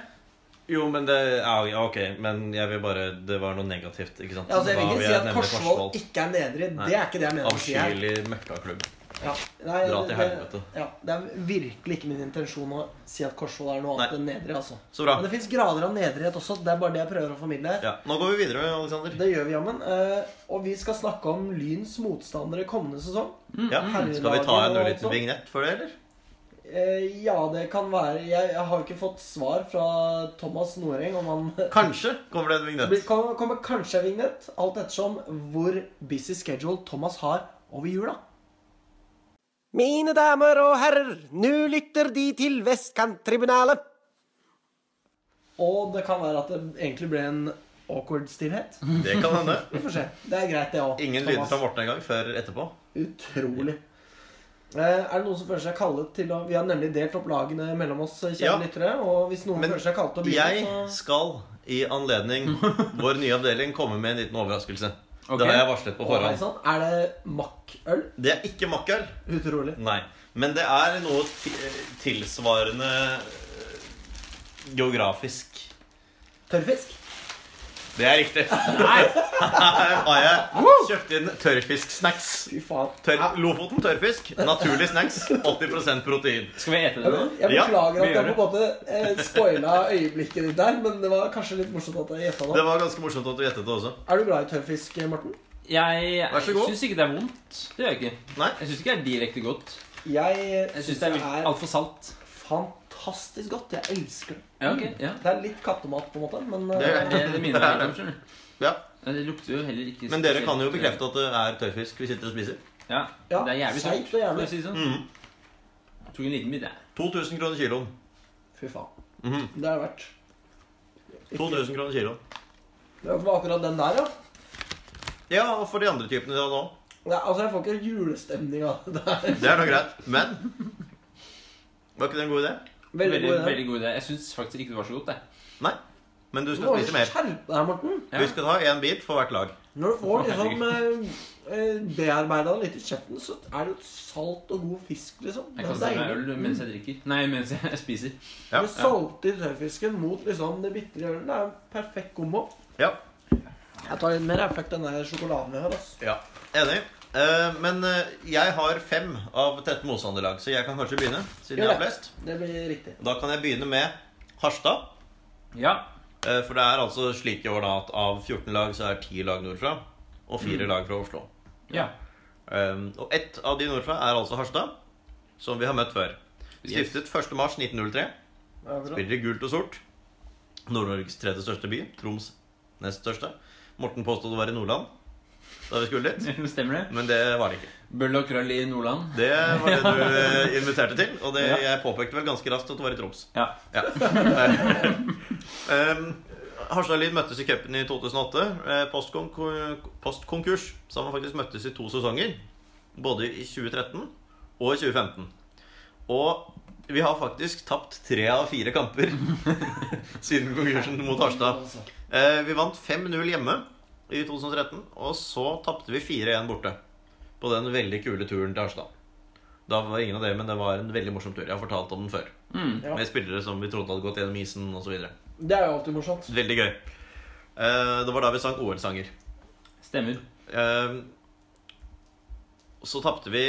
Jo, men det ja, ja, ok. Men jeg vil bare Det var noe negativt, ikke sant? Ja, altså, jeg vil ikke si at Korsvoll ikke er nedrig. Det er ikke det jeg mener. Avskyelig møkkaklubb. Ja. Nei, Dra til det- Ja, det er virkelig ikke min intensjon å si at Korsvoll er noe annet enn nedrig. altså. Så bra. Men det fins grader av nedrighet også. Det er bare det jeg prøver å formidle her. Ja, Nå går vi videre, Alexander. Det gjør vi jammen. Eh, og vi skal snakke om Lyns motstandere kommende sesong. Ja. Skal vi ta en ørliten vignett for det, eller? Eh, ja, det kan være Jeg, jeg har ikke fått svar fra Thomas Noreng om han Kanskje kommer det en vignett. kommer, kommer kanskje en vignett, alt ettersom hvor busy schedule Thomas har over jula. Mine damer og herrer, nå lytter de til Vestkanttribunalet. Og det kan være at det egentlig ble en awkward stillhet. Det kan hende. Vi får se. Det er greit, det òg. Ingen lyder fra Morten engang før etterpå. Utrolig. Eh, er det noen som føler seg kallet til å Vi har nemlig delt opp lagene mellom oss, kjære Ja. lyttere. Og hvis noen Men føler seg kallet til å begynne, Jeg så skal i anledning vår nye avdeling komme med en liten overraskelse. Ok. Det har jeg varslet på forhånd. Sånn. Er det makkøl? Det er ikke makkøl. Utrolig. Nei. Men det er noe tilsvarende eh, geografisk. Tørrfisk? Det er riktig. Nei! Her har jeg kjøpt inn tørrfisksnacks. Ja. Lofoten tørrfisk. Naturlig snacks. 80% protein. Skal vi ete det nå? Jeg beklager ja, at jeg på en måte eh, spoila øyeblikket ditt der, men det var kanskje litt morsomt at jeg gjetta Det det. var ganske morsomt at du gjettet det også. Er du glad i tørrfisk, Morten? Jeg syns ikke det er vondt. Det gjør jeg ikke. Nei. Jeg syns ikke det er direkte godt. Jeg, syns det er altfor salt. Fantastisk godt. Jeg elsker det. Ja, okay, Ja. Det er litt kattemat, på en måte, men Det eh, Det, det minner er meg litt om, det. skjønner du. Ja. Ja, Det lukter jo heller ikke Men dere kan jo bekrefte at det er tørrfisk vi sitter og spiser. Ja, Ja, det er jævlig seigt og jævlig. si det sånn. Mhm. Tok en liten bit, jeg. 2000 kroner kiloen. Fy faen. Mhm. Det er det verdt. 2000 kroner kiloen. Det var akkurat den der, ja. Ja, og for de andre typene da òg. Nei, altså, jeg får ikke julestemning av det der. Det er nå greit. Men Var ikke det en god idé? Veldig Veldig, god idé. veldig god idé. Jeg syns faktisk ikke det var så godt, det. Nei. Men du skal jo spise mer. skjerpe deg, Morten. Ja. Du skal ta én bit for hvert lag. Når du får liksom eh, eh, bearbeida det litt i kjeften, så er det jo salt og god fisk, liksom. Jeg Det kan ta meg øl mens jeg drikker. Nei, mens jeg spiser. Ja, Det salte i tørrfisken mot liksom det bitre i ølen. Det er en perfekt kombo. Ja. Jeg tar litt mer effekt den sjokoladen vi har. Altså. ja. Enig. Eh, men uh, jeg har fem av 13 motstanderlag, så jeg kan kanskje begynne. Siden jeg har flest. Det blir riktig. Da kan jeg begynne med Harstad. Ja. Uh, For det er altså slik i år da at av 14 lag så er 10 lag nordfra. Og 4 lag fra Oslo. Ja. Og ett av de nordfra er altså Harstad, som vi har møtt før. Stiftet 1.3.1903. Akkurat. Spiller i gult og sort. Nord-Norges tredje største by. Troms nest største. Morten påstod å være i Nordland da vi skulle dit, Stemmer det? men det var det ikke. Bøll og krøll i Nordland. Det var det du eh, inviterte til, og det, Ja. jeg påpekte vel ganske raskt at det var i Troms. Ja. Ja. um, Harstad Lid møttes i cupen i 2008. Eh, postkon- Postkonkurs. Så har man faktisk møttes i to sesonger. Både i 2013 og i 2015. Og vi har faktisk tapt tre av fire kamper siden konkursen mot Harstad. Eh, vi vant 5-0 hjemme i 2013, og så tapte vi 4-1 borte. På den veldig kule turen til Harstad. Da var ingen av det, men det var en veldig morsom tur. Jeg har fortalt om den før. Mm. Ja. Med spillere som vi trodde hadde gått gjennom isen osv. Det er jo alltid morsomt. Veldig gøy. Eh, det var da vi sang OL-sanger. Stemmer. Eh, så tapte vi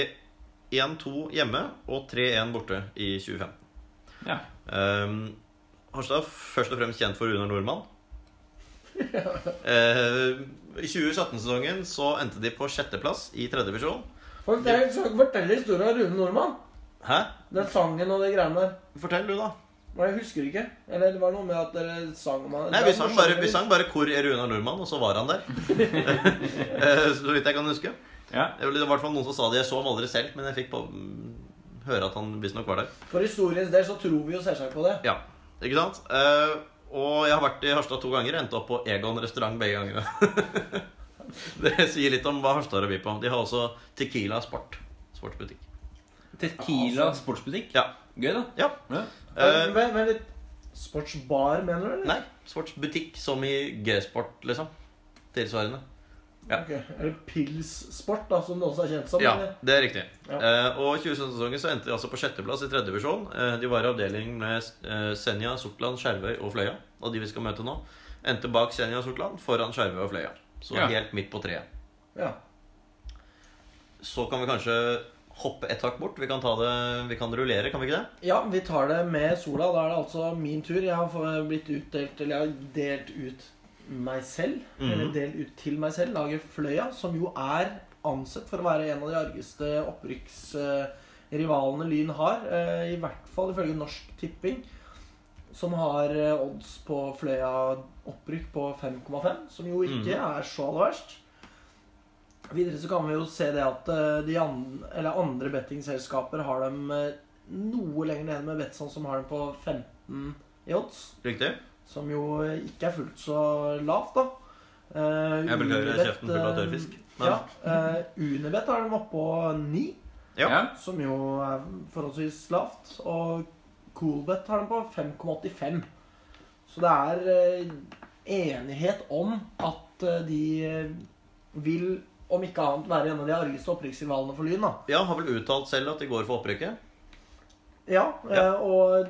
1-2 hjemme og 3-1 borte i 2015. Ja. Eh, Harstad først og fremst kjent for Runar Nordmann. Eh, I 2017-sesongen så endte de på sjetteplass i tredje divisjon. Fortelle historien om Rune Nordmann. Hæ? Den sangen og de greiene der. Fortell du, da. Men jeg husker ikke. Eller det var noe med at dere sang om han. Nei, Vi sang bare, vi sang bare 'Hvor er Runar Nordmann', og så var han der. Eh, så vidt jeg kan huske. Ja. Det var i hvert fall noen som sa det. Jeg så ham aldri selv, men jeg fikk på, høre at han visstnok var der. For historiens del så tror vi jo selvsagt på det. Ja, ikke sant? Eh, og jeg har vært i Harstad to ganger. og Endte opp på Egon restaurant begge gangene. det sier litt om hva Harstad har å by på. De har også Tequila Sport. Sportsbutikk. Tequila sportsbutikk. Ja. Gøy, da. ja. Ja. Uh, Men, men litt Sportsbar, mener du? eller? nei, sportsbutikk som i G-sport, liksom. Tilsvarende. Ja. Okay. Eller Pils-sport, da, som det også er kjent som. Ja, eller? det er riktig. Ja. Eh, og i 2017-sesongen så endte de altså på sjetteplass i tredje divisjon. Eh, de var i avdeling med eh, Senja, Sortland, Skjervøy og Fløya. Og de vi skal møte nå, endte bak Senja og Sortland, foran Skjervøy og Fløya. Så Ja. helt midt på treet. Ja. Så kan vi kanskje hoppe ett hakk bort. Vi kan, ta det, vi kan rullere, kan vi ikke det? ja, vi tar det med sola. Da er det altså min tur. Jeg har blitt utdelt Eller jeg har delt ut meg selv. Mhm. Eller delt ut til meg selv. Laget Fløya, som jo er ansett for å være en av de argeste opprykksrivalene Lyn har. eh, I hvert fall ifølge Norsk Tipping. Som har eh, odds på Fløya opprykk på 5,5. Som jo ikke mm. er så aller verst. Videre så kan vi jo se det at eh, de an eller andre bettingselskaper har dem eh, noe lenger nede med Betson, som har dem på 15 i odds. Riktig. Som jo eh, ikke er fullt så lavt, da. Uh, Jeg beklager kjeften full av eh, tørrfisk. Ja, uh, Unibet har dem oppå 9, Ja. Som jo er forholdsvis lavt. Og Coolbet har dem på 5,85. Så det er uh, enighet om at eh, de eh, vil, om ikke annet, være en av de argeste opprykksrivalene for Lyn. da. ja, har vel uttalt selv at de går for opprykket. Ja, Ja. eh, og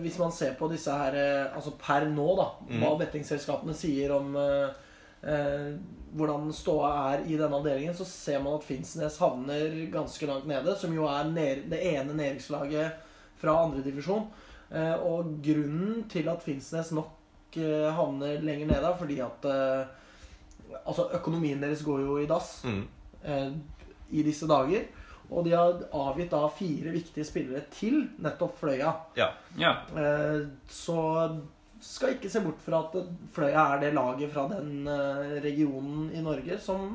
hvis man ser på disse her eh, Altså per nå, da, hva hva bettingselskapene sier om eh, eh, hvordan ståa er i denne avdelingen, så ser man at Finnsnes havner ganske langt nede, som jo er det ene nedrykkslaget fra andredivisjon. Eh, og grunnen til at Finnsnes nok eh, havner lenger nede, er fordi at eh, Altså, økonomien deres går jo i dass Mm. eh, i disse dager. Og de har avgitt da fire viktige spillere til nettopp Fløya. Ja. ja. Eh, så skal ikke se bort fra at Fløya er det laget fra den eh, regionen i Norge som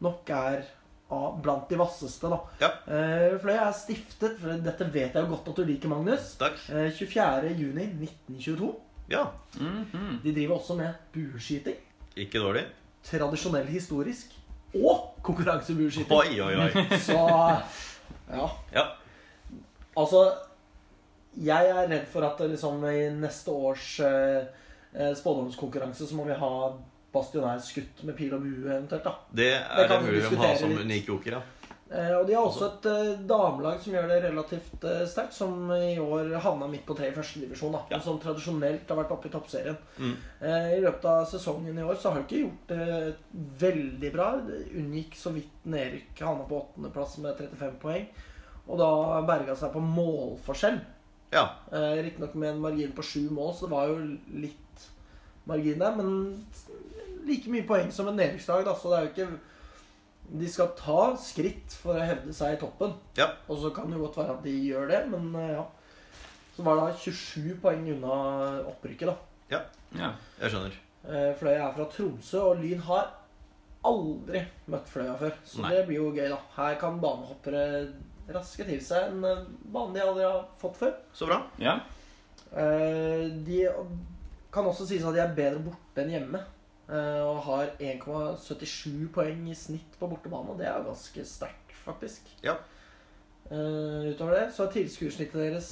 nok er blant de vasseste, da. Ja. Eh, Fløya er stiftet, for dette vet jeg jo godt at du liker, Magnus. Takk. Eh, 24.6.1922. Ja. Mhm. De driver også med bueskyting. Ikke dårlig. Tradisjonell historisk. Og konkurransebueskyting. Oi, oi, oi. Så ja. Ja. Altså Jeg er redd for at liksom i neste års eh, eh, spådomskonkurranse så må vi ha Bastionær skutt med pil og bue eventuelt. da Det er det det mulig å ha som unik joker, ja. Eh, og de har også et eh, damelag som gjør det relativt eh, sterkt, som i år havna midt på tre i førstedivisjon. Ja. Som tradisjonelt har vært oppe i toppserien. Mm. I løpet av sesongen i år så har de ikke gjort det veldig bra. De unngikk så vidt nedrykk. Havna på åttendeplass med 35 poeng. Og da berga seg på målforskjell. Ja. Riktignok med en margin på sju mål, så det var jo litt margin der. Men like mye poeng som en nedrykkslag, da. Så det er jo ikke De skal ta skritt for å hevde seg i toppen. Ja. Og så kan det godt være at de gjør det, men eh, ja. Så var det 27 poeng unna opprykket, da. ja. Jeg skjønner. Eh, Fløya er fra Tromsø, og Lyn har aldri møtt Fløya før. Så Nei. det blir jo gøy, da. Her kan banehoppere raske til seg en eh, bane de aldri har fått før. Så bra. ja. Eh, De kan også sies at de er bedre borte enn hjemme. Eh, Og har 1,77 poeng i snitt på bortebane. Det er ganske sterkt, faktisk. Ja. Uh, Utover det så er tilskuersnittet deres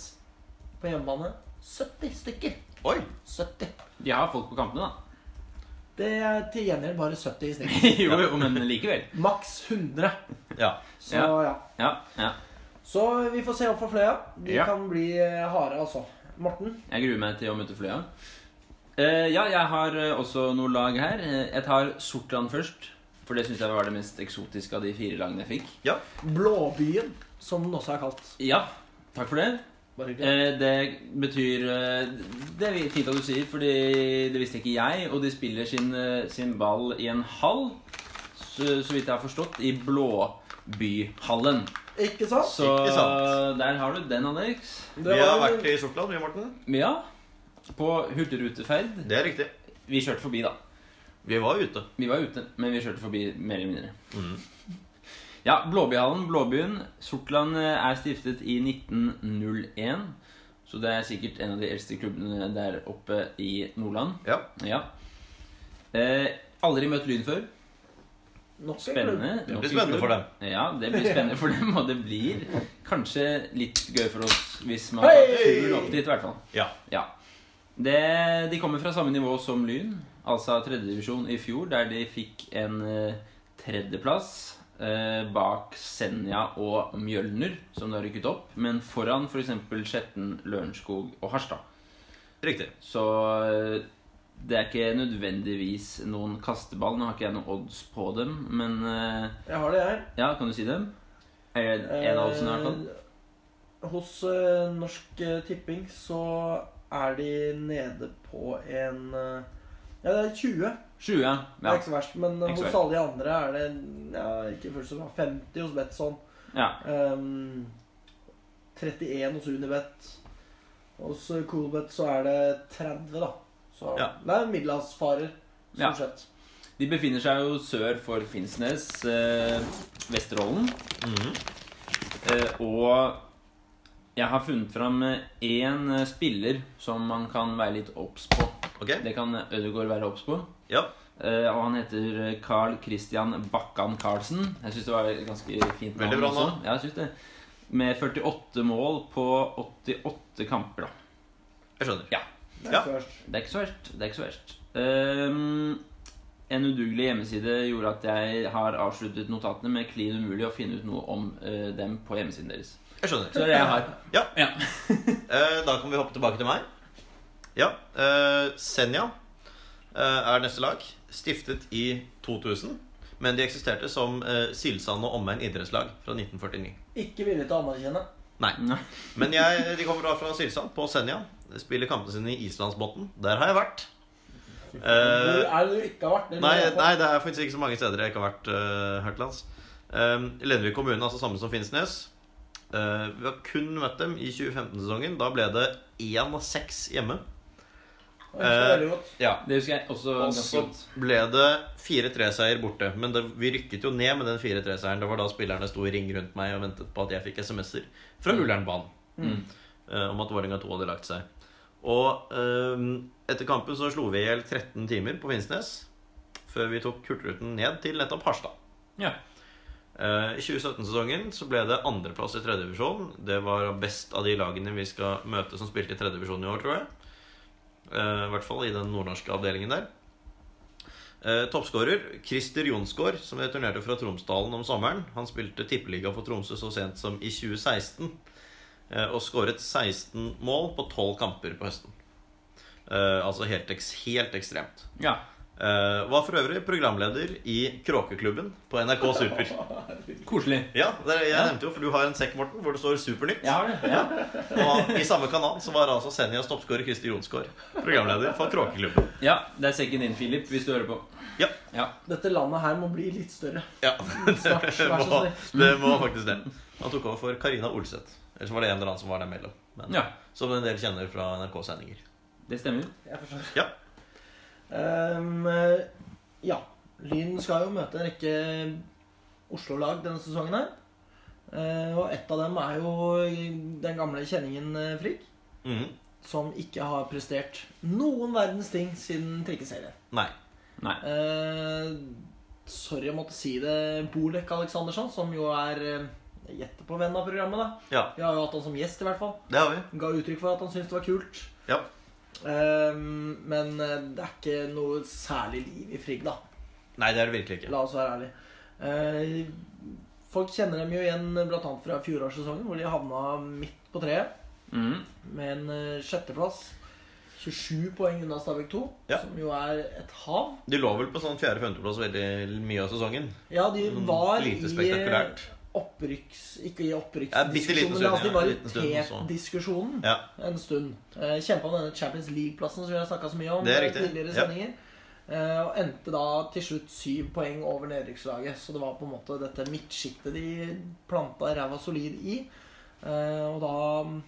på hjemmebane 70 stykker. Oi. 70. De har folk på kampene, da. Det er til gjengjeld bare 70 i snitt. jo, jo, men likevel. Maks 100. Ja. Så Ja. ja. Ja, ja. Så vi får se opp for Fløya. De Ja. kan bli harde, altså. Morten? Jeg gruer meg til å møte Fløya. Eh, ja, jeg har eh, også noe lag her. Eh, Jeg tar Sortland først. For det syns jeg var det mest eksotiske av de fire lagene jeg fikk. Blåbyen, som den også er kalt. Ja, takk for det. Eh, det betyr Det er fint at du sier, fordi det visste ikke jeg. Og de spiller sin, sin ball i en hall, så, så vidt jeg har forstått, i Blåbyhallen. Ikke sant? Så Ikke sant. der har du den, Alex. Vi har vært i Sortland, vi, Morten. Ja. På hurtigruteferd. Det er riktig. Vi kjørte forbi, da. Vi var ute. Vi var ute, men vi kjørte forbi mer eller mindre. Mm. Ja, Blåbyhallen, Blåbyen. Sortland eh, er stiftet i 1901. Så det er sikkert en av de eldste klubbene der oppe i Nordland. Ja. Ja. Eh, aldri møtt Lyn før. Spennende. Det blir en spennende klubb. for dem. Ja, det blir spennende for dem, og det blir kanskje litt gøy for oss hvis man hey! turen opp dit, i hvert fall. Ja. Ja. Det, de kommer fra samme nivå som Lyn, altså tredjedivisjon i fjor, der de fikk en eh, tredjeplass eh, bak Senja og Mjølner, som de har rykket opp, men foran f.eks. Skjetten, Lørenskog og Harstad. Riktig. Så eh, det er ikke nødvendigvis noen kasteball. Nå har ikke jeg noen odds på dem, men eh, Jeg har det, jeg. ja, kan du si dem? Er det en av oddsene i hvert fall? Hos eh, Norsk Tipping så er de nede på en eh, Ja, det er 20. 20, ja. Det er ikke så verst. Men eh, hos alle de andre er det ja, ikke fullt så bra. 50 hos Betson. ja. Um, 31 hos Unibet. Hos Coolbet så er det 30, da. Så Ja. det er middelhavsfarer, Ja. stort sett. De befinner seg jo sør for Finnsnes, eh, Vesterålen. Mhm. Eh, og jeg har funnet fram én spiller som man kan være litt obs på. Okay. Det kan Ødegaard være obs på. Ja. Uh, og han heter Carl Christian Bakkan Carlsen. Jeg syns det var et ganske fint navn. Veldig bra navn. Ja, jeg synes det. Med 48 mål på 88 kamper, da. Jeg skjønner. Ja. Det er ikke så verst. Det er ikke så verst. Det er ikke så verst. Ehm, en udugelig hjemmeside gjorde at jeg har avsluttet notatene med klin umulig å finne ut noe om eh, dem på hjemmesiden deres. Jeg skjønner. Så det er det jeg har. Ja. Ja. Eh, da kan vi hoppe tilbake til meg. Ja. Eh, Senja eh, er neste lag. Stiftet i 2000. Men de eksisterte som eh, Silsand og omegn idrettslag fra 1949. Ikke villig til å anerkjenne. Nei. Nei. Men jeg, de kommer da fra Silsand, på Senja. Spiller kampene sine i Islandsbotn. Der har jeg vært. Eh, er det du ikke har vært? Nei, nei, det er faktisk ikke så mange steder jeg ikke har vært uh, her. Um, Lenvik kommune, altså samme som Finnsnes. Uh, vi har kun møtt dem i 2015-sesongen. Da ble det 1-6 hjemme. Godt. Ja. Det husker jeg også Og så ble det 4-3-seier borte. Men det, vi rykket jo ned med den 4-3-seieren. Det var da spillerne sto i ring rundt meg og ventet på at jeg fikk SMS-er fra Ullernbanen Mm. uh, om at Vålerenga 2 hadde lagt seg. Og eh, etter kampen så slo vi i hjel 13 timer på Finnsnes før vi tok Hurtigruten ned til nettopp Harstad. Ja. Eh, I 2017-sesongen så ble det andreplass i tredjedivisjon. Det var best av de lagene vi skal møte som spilte i tredjedivisjon i år, tror jeg. Eh, I hvert fall i den nordnorske avdelingen der. Eh, Toppskårer Christer Jonsgaard, som returnerte fra Tromsdalen om sommeren. Han spilte tippeliga for Tromsø så sent som i 2016. eh, Og skåret 16 mål på 12 kamper på høsten. Eh, altså helt, helt ekstremt. ja. Eh, var for øvrig programleder i Kråkeklubben på NRK Super. Koselig. Ja, det, jeg Ja. nevnte jo, for du har en sekk, Morten, hvor det står Supernytt. Jeg har det. Ja. Og i samme kanal så var altså Senjas toppskårer Christer Jonsgaard programleder for Kråkeklubben. ja, det er sekken din, Philip, hvis du hører på. Ja. Ja. Dette landet her må bli litt større. Ja, Snart, det må, det må faktisk det. Han tok over for Karina Olseth. Ellers var det en eller annen som var der mellom. Men, ja. Som en del kjenner fra NRK-sendinger. Det stemmer. Jeg forstår. Ja. Um, ja. Lyn skal jo møte en rekke Oslo-lag denne sesongen her. Uh, og ett av dem er jo den gamle kjenningen eh, Frigg. Mhm. Som ikke har prestert noen verdens ting siden trikkeserien. Nei. Nei. Uh, sorry å måtte si det, Bolek Aleksandersson, som jo er eh, Jeg gjetter på venn av programmet, da. Ja, Vi har jo hatt han som gjest, i hvert fall. det har vi. Ga uttrykk for at han syntes det var kult. Ja. Um, men eh, det er ikke noe særlig liv i Frigg, da. Nei, det er det virkelig ikke. La oss være ærlige. Uh, folk kjenner dem jo igjen bl.a. fra fjorårssesongen, hvor de havna midt på treet mm. med en eh, sjetteplass. 27 poeng unna Stabæk 2, Ja. som jo er et hav. De lå vel på sånn fjerde-femteplass veldig mye av sesongen. Ja, de Mm, var lite i spektakulært. Opprykks... Ikke i Ja, opprykksdiskusjonen, ja, men ja. Liten stund i også. tet-diskusjonen Ja. en stund. Eh, Kjempa om denne Champions League-plassen som vi har snakka så mye om Det er riktig, tidligere ja. sendinger. Eh, Og endte da til slutt syv poeng over nedrykkslaget. Så det var på en måte dette midtsjiktet de planta ræva solid i. Eh, Og da mm,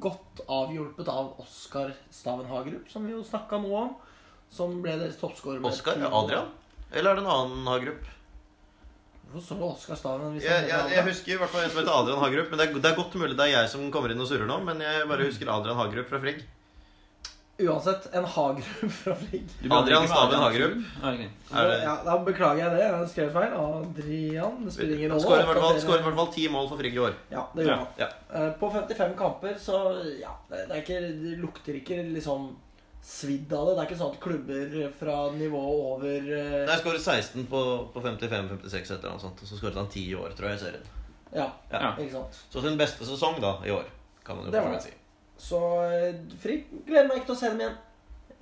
godt avhjulpet av Oskar Staven Hagerup, som vi jo snakka noe om. Som ble deres toppskårer. Oskar? Ja. Adrian? Eller er det en annen Hagerup? Hvorfor så du Oskar Staven? Hvis Jeg, jeg, jeg husker i hvert fall en som heter Adrian Hagerup. Men det er, det er godt mulig det er jeg som kommer inn og surrer nå. Men jeg bare husker Adrian Hagerup fra Frigg. Uansett, en Hagerup fra Frigg. Adrian Staven Hagerup. Det- Ja, da beklager jeg det. Jeg skrev feil. Adrian. Det spiller ingen rolle. skårer i hvert fall- skårer i hvert fall ti mål for Frigg i år. Ja, det gjør han. ja. Eh, På 55 kamper, så ja, det, det, er ikke, det lukter ikke liksom svidd av det. Det er ikke sånn at klubber fra nivået over uh... Nei, skåret 16 på, på 55-56 etter noe sånt. Og så skåret han 10 i år, tror jeg, i serien. Ja, Ja. ikke sant. Så sin beste sesong da, i år, kan man jo Det vidt si. Så eh, Frigg gleder meg ikke til å se dem igjen.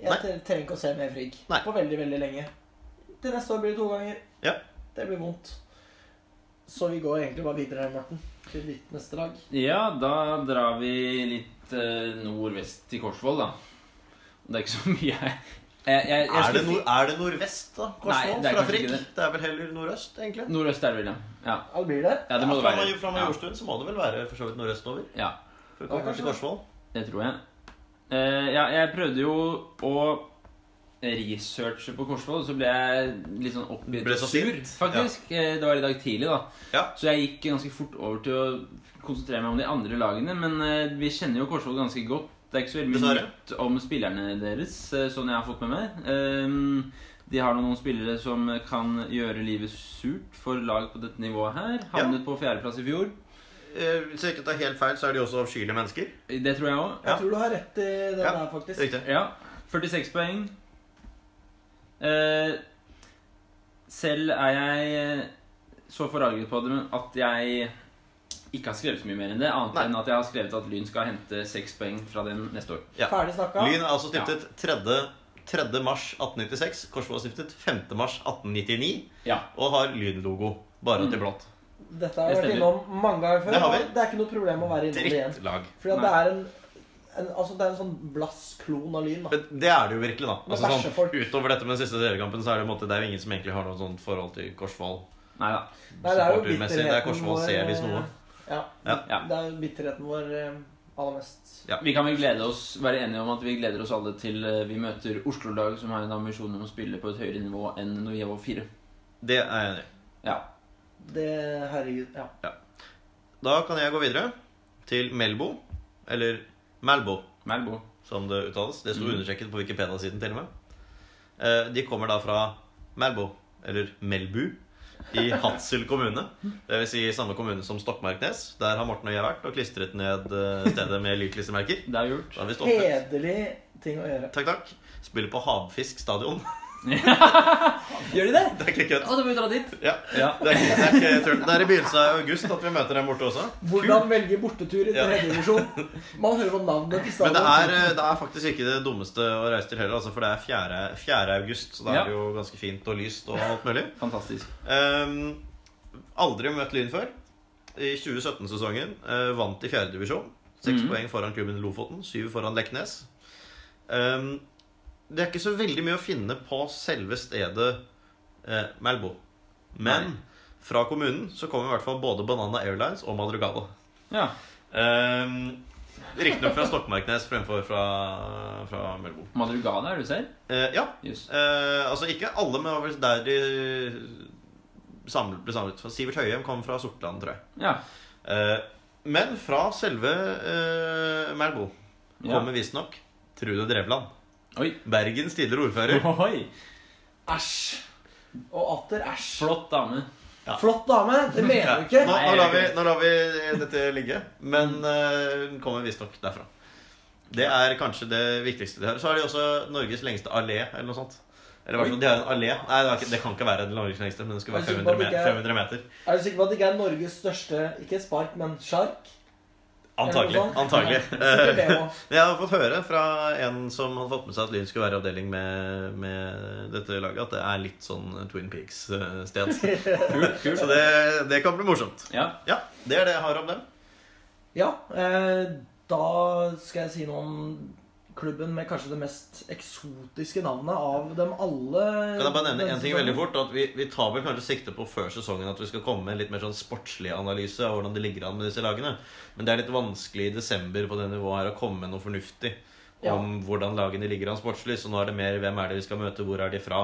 Jeg Nei. trenger ikke å se mer Frigg på veldig, veldig lenge. Til neste år blir det to ganger. Ja. Det blir vondt. Så vi går egentlig bare videre, Morten, til ditt neste lag. Ja, da drar vi litt eh, nordvest til Korsvoll, da. Det er ikke så mye jeg, jeg, jeg, jeg Er det, nord, er det nordvest, da? Nei, det er fra ikke det. Det er vel heller nordøst, egentlig? Nordøst er det vel, ja. Ja, Ja, det blir det. ja det må det fra, være. Fra Ja, Majorstuen så må det vel være for så vidt nordøstover? ja, For å komme til Korsvoll? det tror jeg. Uh, ja, jeg prøvde jo å researche på Korsvoll, så ble jeg litt sånn oppgitt Ble og så sur, faktisk. Ja. Det var i dag tidlig, da. Ja. Så jeg gikk ganske fort over til å konsentrere meg om de andre lagene. Men eh, vi kjenner jo Korsvoll ganske godt. Det er ikke så veldig mye nytt om spillerne deres, eh, sånn jeg har fått med meg. Ehm, De har noen spillere som kan gjøre livet surt for lag på dette nivået her. Havnet på fjerdeplass i fjor. Eh, Hvis jeg ikke tar helt feil, så er de også avskyelige mennesker. Det tror jeg òg. Ja. Jeg tror du har rett i det Ja, der, faktisk. Riktig. Ja. 46 poeng. Eh, selv er jeg så forarget på det at jeg ikke har skrevet så mye mer enn det. Annet Nei. enn at jeg har skrevet at Lyn skal hente seks poeng fra den neste år. Ja. Ferdig snakka. Lyn er altså stiftet 3. 3. mars 1896. Korsvoll er stiftet 5. mars 1899 Ja. og har Lyn-logo. Bare Mm. til blått. Dette har jeg vært innom mange ganger før. Det har vi. Det er ikke noe problem å være innom det igjen. Fordi at Nei. det er en, en, altså det er en sånn blass klon av Lyn. da. Det er det jo virkelig, da. Altså, sånn, utover dette med den siste seriekampen, så er det, en måte, det er jo ingen som egentlig har noe sånt forhold til Korsvoll. Nei da. Det er jo det er Korsvoll vår, hvis eh, noe. Ja. Ja. Ja. Det er bitterheten vår eh, aller mest. Ja. Vi kan vel glede oss, være enige om at vi gleder oss alle til eh, vi møter Oslo-lag som har en ambisjon om å spille på et høyere nivå enn når vi var fire. Det er jeg enig i. Ja. Det Herregud. Ja. Da kan jeg gå videre til Melbo. Eller Melbo, Melbo. som det uttales. Det sto Mm. understreket på Wikipedia-siden til og med. Eh, De kommer da fra Melbo, eller Melbu, i Hadsel kommune. Det vil si samme kommune som Stokmarknes. Der har Morten og jeg vært og klistret ned eh, stedet med lydklistremerker. Det er gjort. Hederlig ting å gjøre. Takk, takk. Spiller på Havfisk stadion. Gjør de det? Det er ikke kødd. Å, da må vi dra dit. Ja, Ja. det er, ikke, det, er ikke tull. det er i begynnelsen av august at vi møter dem borte også. Hvordan velge bortetur i Ja. tredje divisjon? Man hører på navnet til Men det er, det er faktisk ikke det dummeste å reise til heller, altså, for det er 4. 4. august, så da Ja. er det jo ganske fint og lyst og alt mulig. Fantastisk. Um, aldri møtt Lyn før. I 2017-sesongen uh, vant i 4. divisjon. Seks Mhm. poeng foran klubben Lofoten, syv foran Leknes. Ehm, det er ikke så veldig mye å finne på selve stedet eh, Melbo. Men Nei. fra kommunen så kommer i hvert fall både Banana Airlines og Madrugada. Ja. Eh, Riktignok fra Stokmarknes fremfor fra, fra Melbo. Madrugada er du ser? Eh, ja. Eh, altså ikke alle, men det var vel der de samlet, ble samlet. Sivert Høyem kom fra Sortland, tror jeg. Ja. Eh, men fra selve eh, Melbo ja. kommer visstnok Trude Drevland. Oi. Bergens tidligere ordfører. Oi. Æsj. Og atter æsj. Flott dame. Ja. Flott dame. Det mener Ja. du ikke. Nå, nå, lar vi, nå lar vi dette ligge. Men den uh, kommer visstnok derfra. Det er kanskje det viktigste de har. Så har de også Norges lengste allé, eller noe sånt. Eller hva de har en allé. Nei, det, ikke, det kan ikke være den Norges lengste, men det skal være Jeg er sikker på 500 meter. 500 meter. Er du sikker på at det ikke er Norges største Ikke spark, men sjark? Antagelig. Antagelig. Jeg har fått høre fra en som hadde fått med seg at Lyn skulle være i avdeling med, med dette laget, at det er litt sånn Twin Peaks-sted. Så det, det kan bli morsomt. Ja. Ja, det er det jeg har om dem. Ja, eh, da skal jeg si noe om klubben med kanskje det mest eksotiske navnet av dem alle. Kan jeg bare nevne en ting veldig fort? At vi, vi tar vel kanskje sikte på før sesongen at vi skal komme med en litt mer sånn sportslig analyse av hvordan det ligger an med disse lagene. Men det er litt vanskelig i desember på det nivået her å komme med noe fornuftig Ja. om hvordan lagene ligger an sportslig. Så nå er det mer hvem er det vi skal møte, hvor er de fra,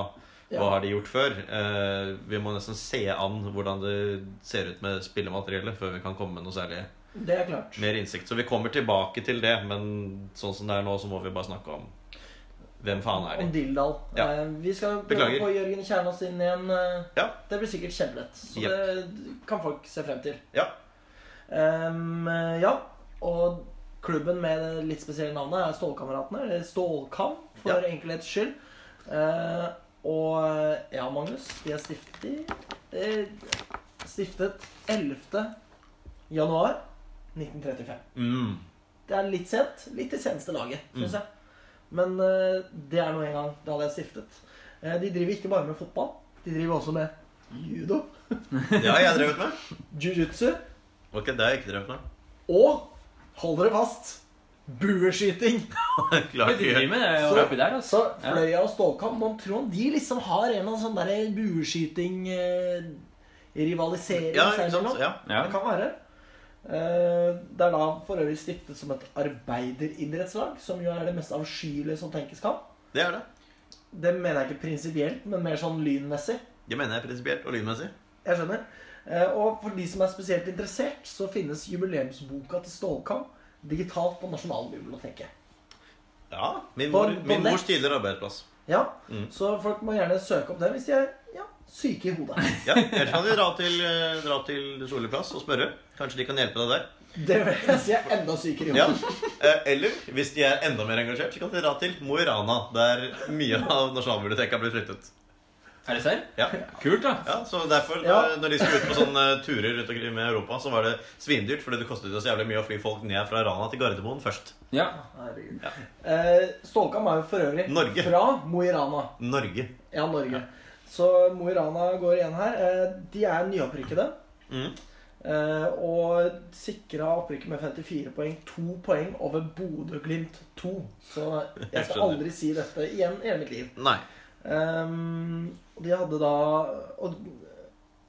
hva Ja. har de gjort før? Eh, vi må nesten se an hvordan det ser ut med spillemateriellet før vi kan komme med noe særlig Det er klart. mer innsikt. Så vi kommer tilbake til det, men sånn som det er nå, så må vi bare snakke om hvem faen er Om. Dildal. Ja. Eh, vi skal prøve Beklager. å få Jørgen Kjernås inn igjen. eh, Ja. Det blir sikkert kjempelett. Så yep. det kan folk se frem til. Ja. Um, ja. Og klubben med det litt spesielle navnet er Stålkameratene. Eller Stålkam, for Ja. enkelhets skyld. Uh, og ja, Magnus, de er stiftet Stiftet 11. januar 1935. Mm. Det er litt sent. Litt det seneste laget, syns Mm. jeg. Men uh, det er nå en gang Det hadde jeg stiftet. Uh, de driver ikke bare med fotball. De driver også med judo, Det har jeg drevet med. jiu-jitsu Ok, det har jeg ikke drevet med. og, hold dere fast, bueskyting. Klarer Vi driver med det Så- oppi der, altså. Så Fløya og Stålkamp, man tror de liksom har en sånn derre bueskyting eh, Rivalisering Ja, ikke sant? Ja. Ja. Det kan være. Eh, Det er da for øvrig stiftet som et arbeideridrettslag, som jo er det mest avskyelige som tenkes kan. Det er det. Det mener jeg ikke prinsipielt, men mer sånn lynmessig. Det mener jeg prinsipielt og lynmessig. Jeg skjønner. Eh, Og for de som er spesielt interessert, så finnes jubileumsboka til Stålkamp digitalt på Nasjonalbiblioteket. Ja, Min, mor, på min mors tidligere arbeidsplass. Ja, Mm. Så folk må gjerne søke opp det hvis de er ja, syke i hodet. Ja, Ellers kan de dra til, eh, dra til Solli plass og spørre. Kanskje de kan hjelpe deg der. Det vil jeg si er enda sykere i hodet. Ja. Eller hvis de er enda mer engasjert, så kan de dra til Mo i Rana, der mye av Nasjonalbiblioteket har blitt flyttet. Er det serr? Ja. Kult, da. Ja, så derfor, Ja. eh, når de skulle ut på sånne turer rundt omkring i Europa, så var det svindyrt, fordi det kostet jo så jævlig mye å fly folk ned fra Rana til Gardermoen først. Ja. Herregud. Ja. Eh, Stålkam er jo for øvrig Norge. fra Mo i Rana. Norge. Ja, Norge. Så Mo i Rana går igjen her. Eh, de er nyopprykkede. Mm. Eh, og sikra opprykket med 54 poeng. To poeng over Bodø-Glimt 2. Så jeg skal aldri si dette igjen i hele mitt liv. Nei. Ehm, de hadde da Og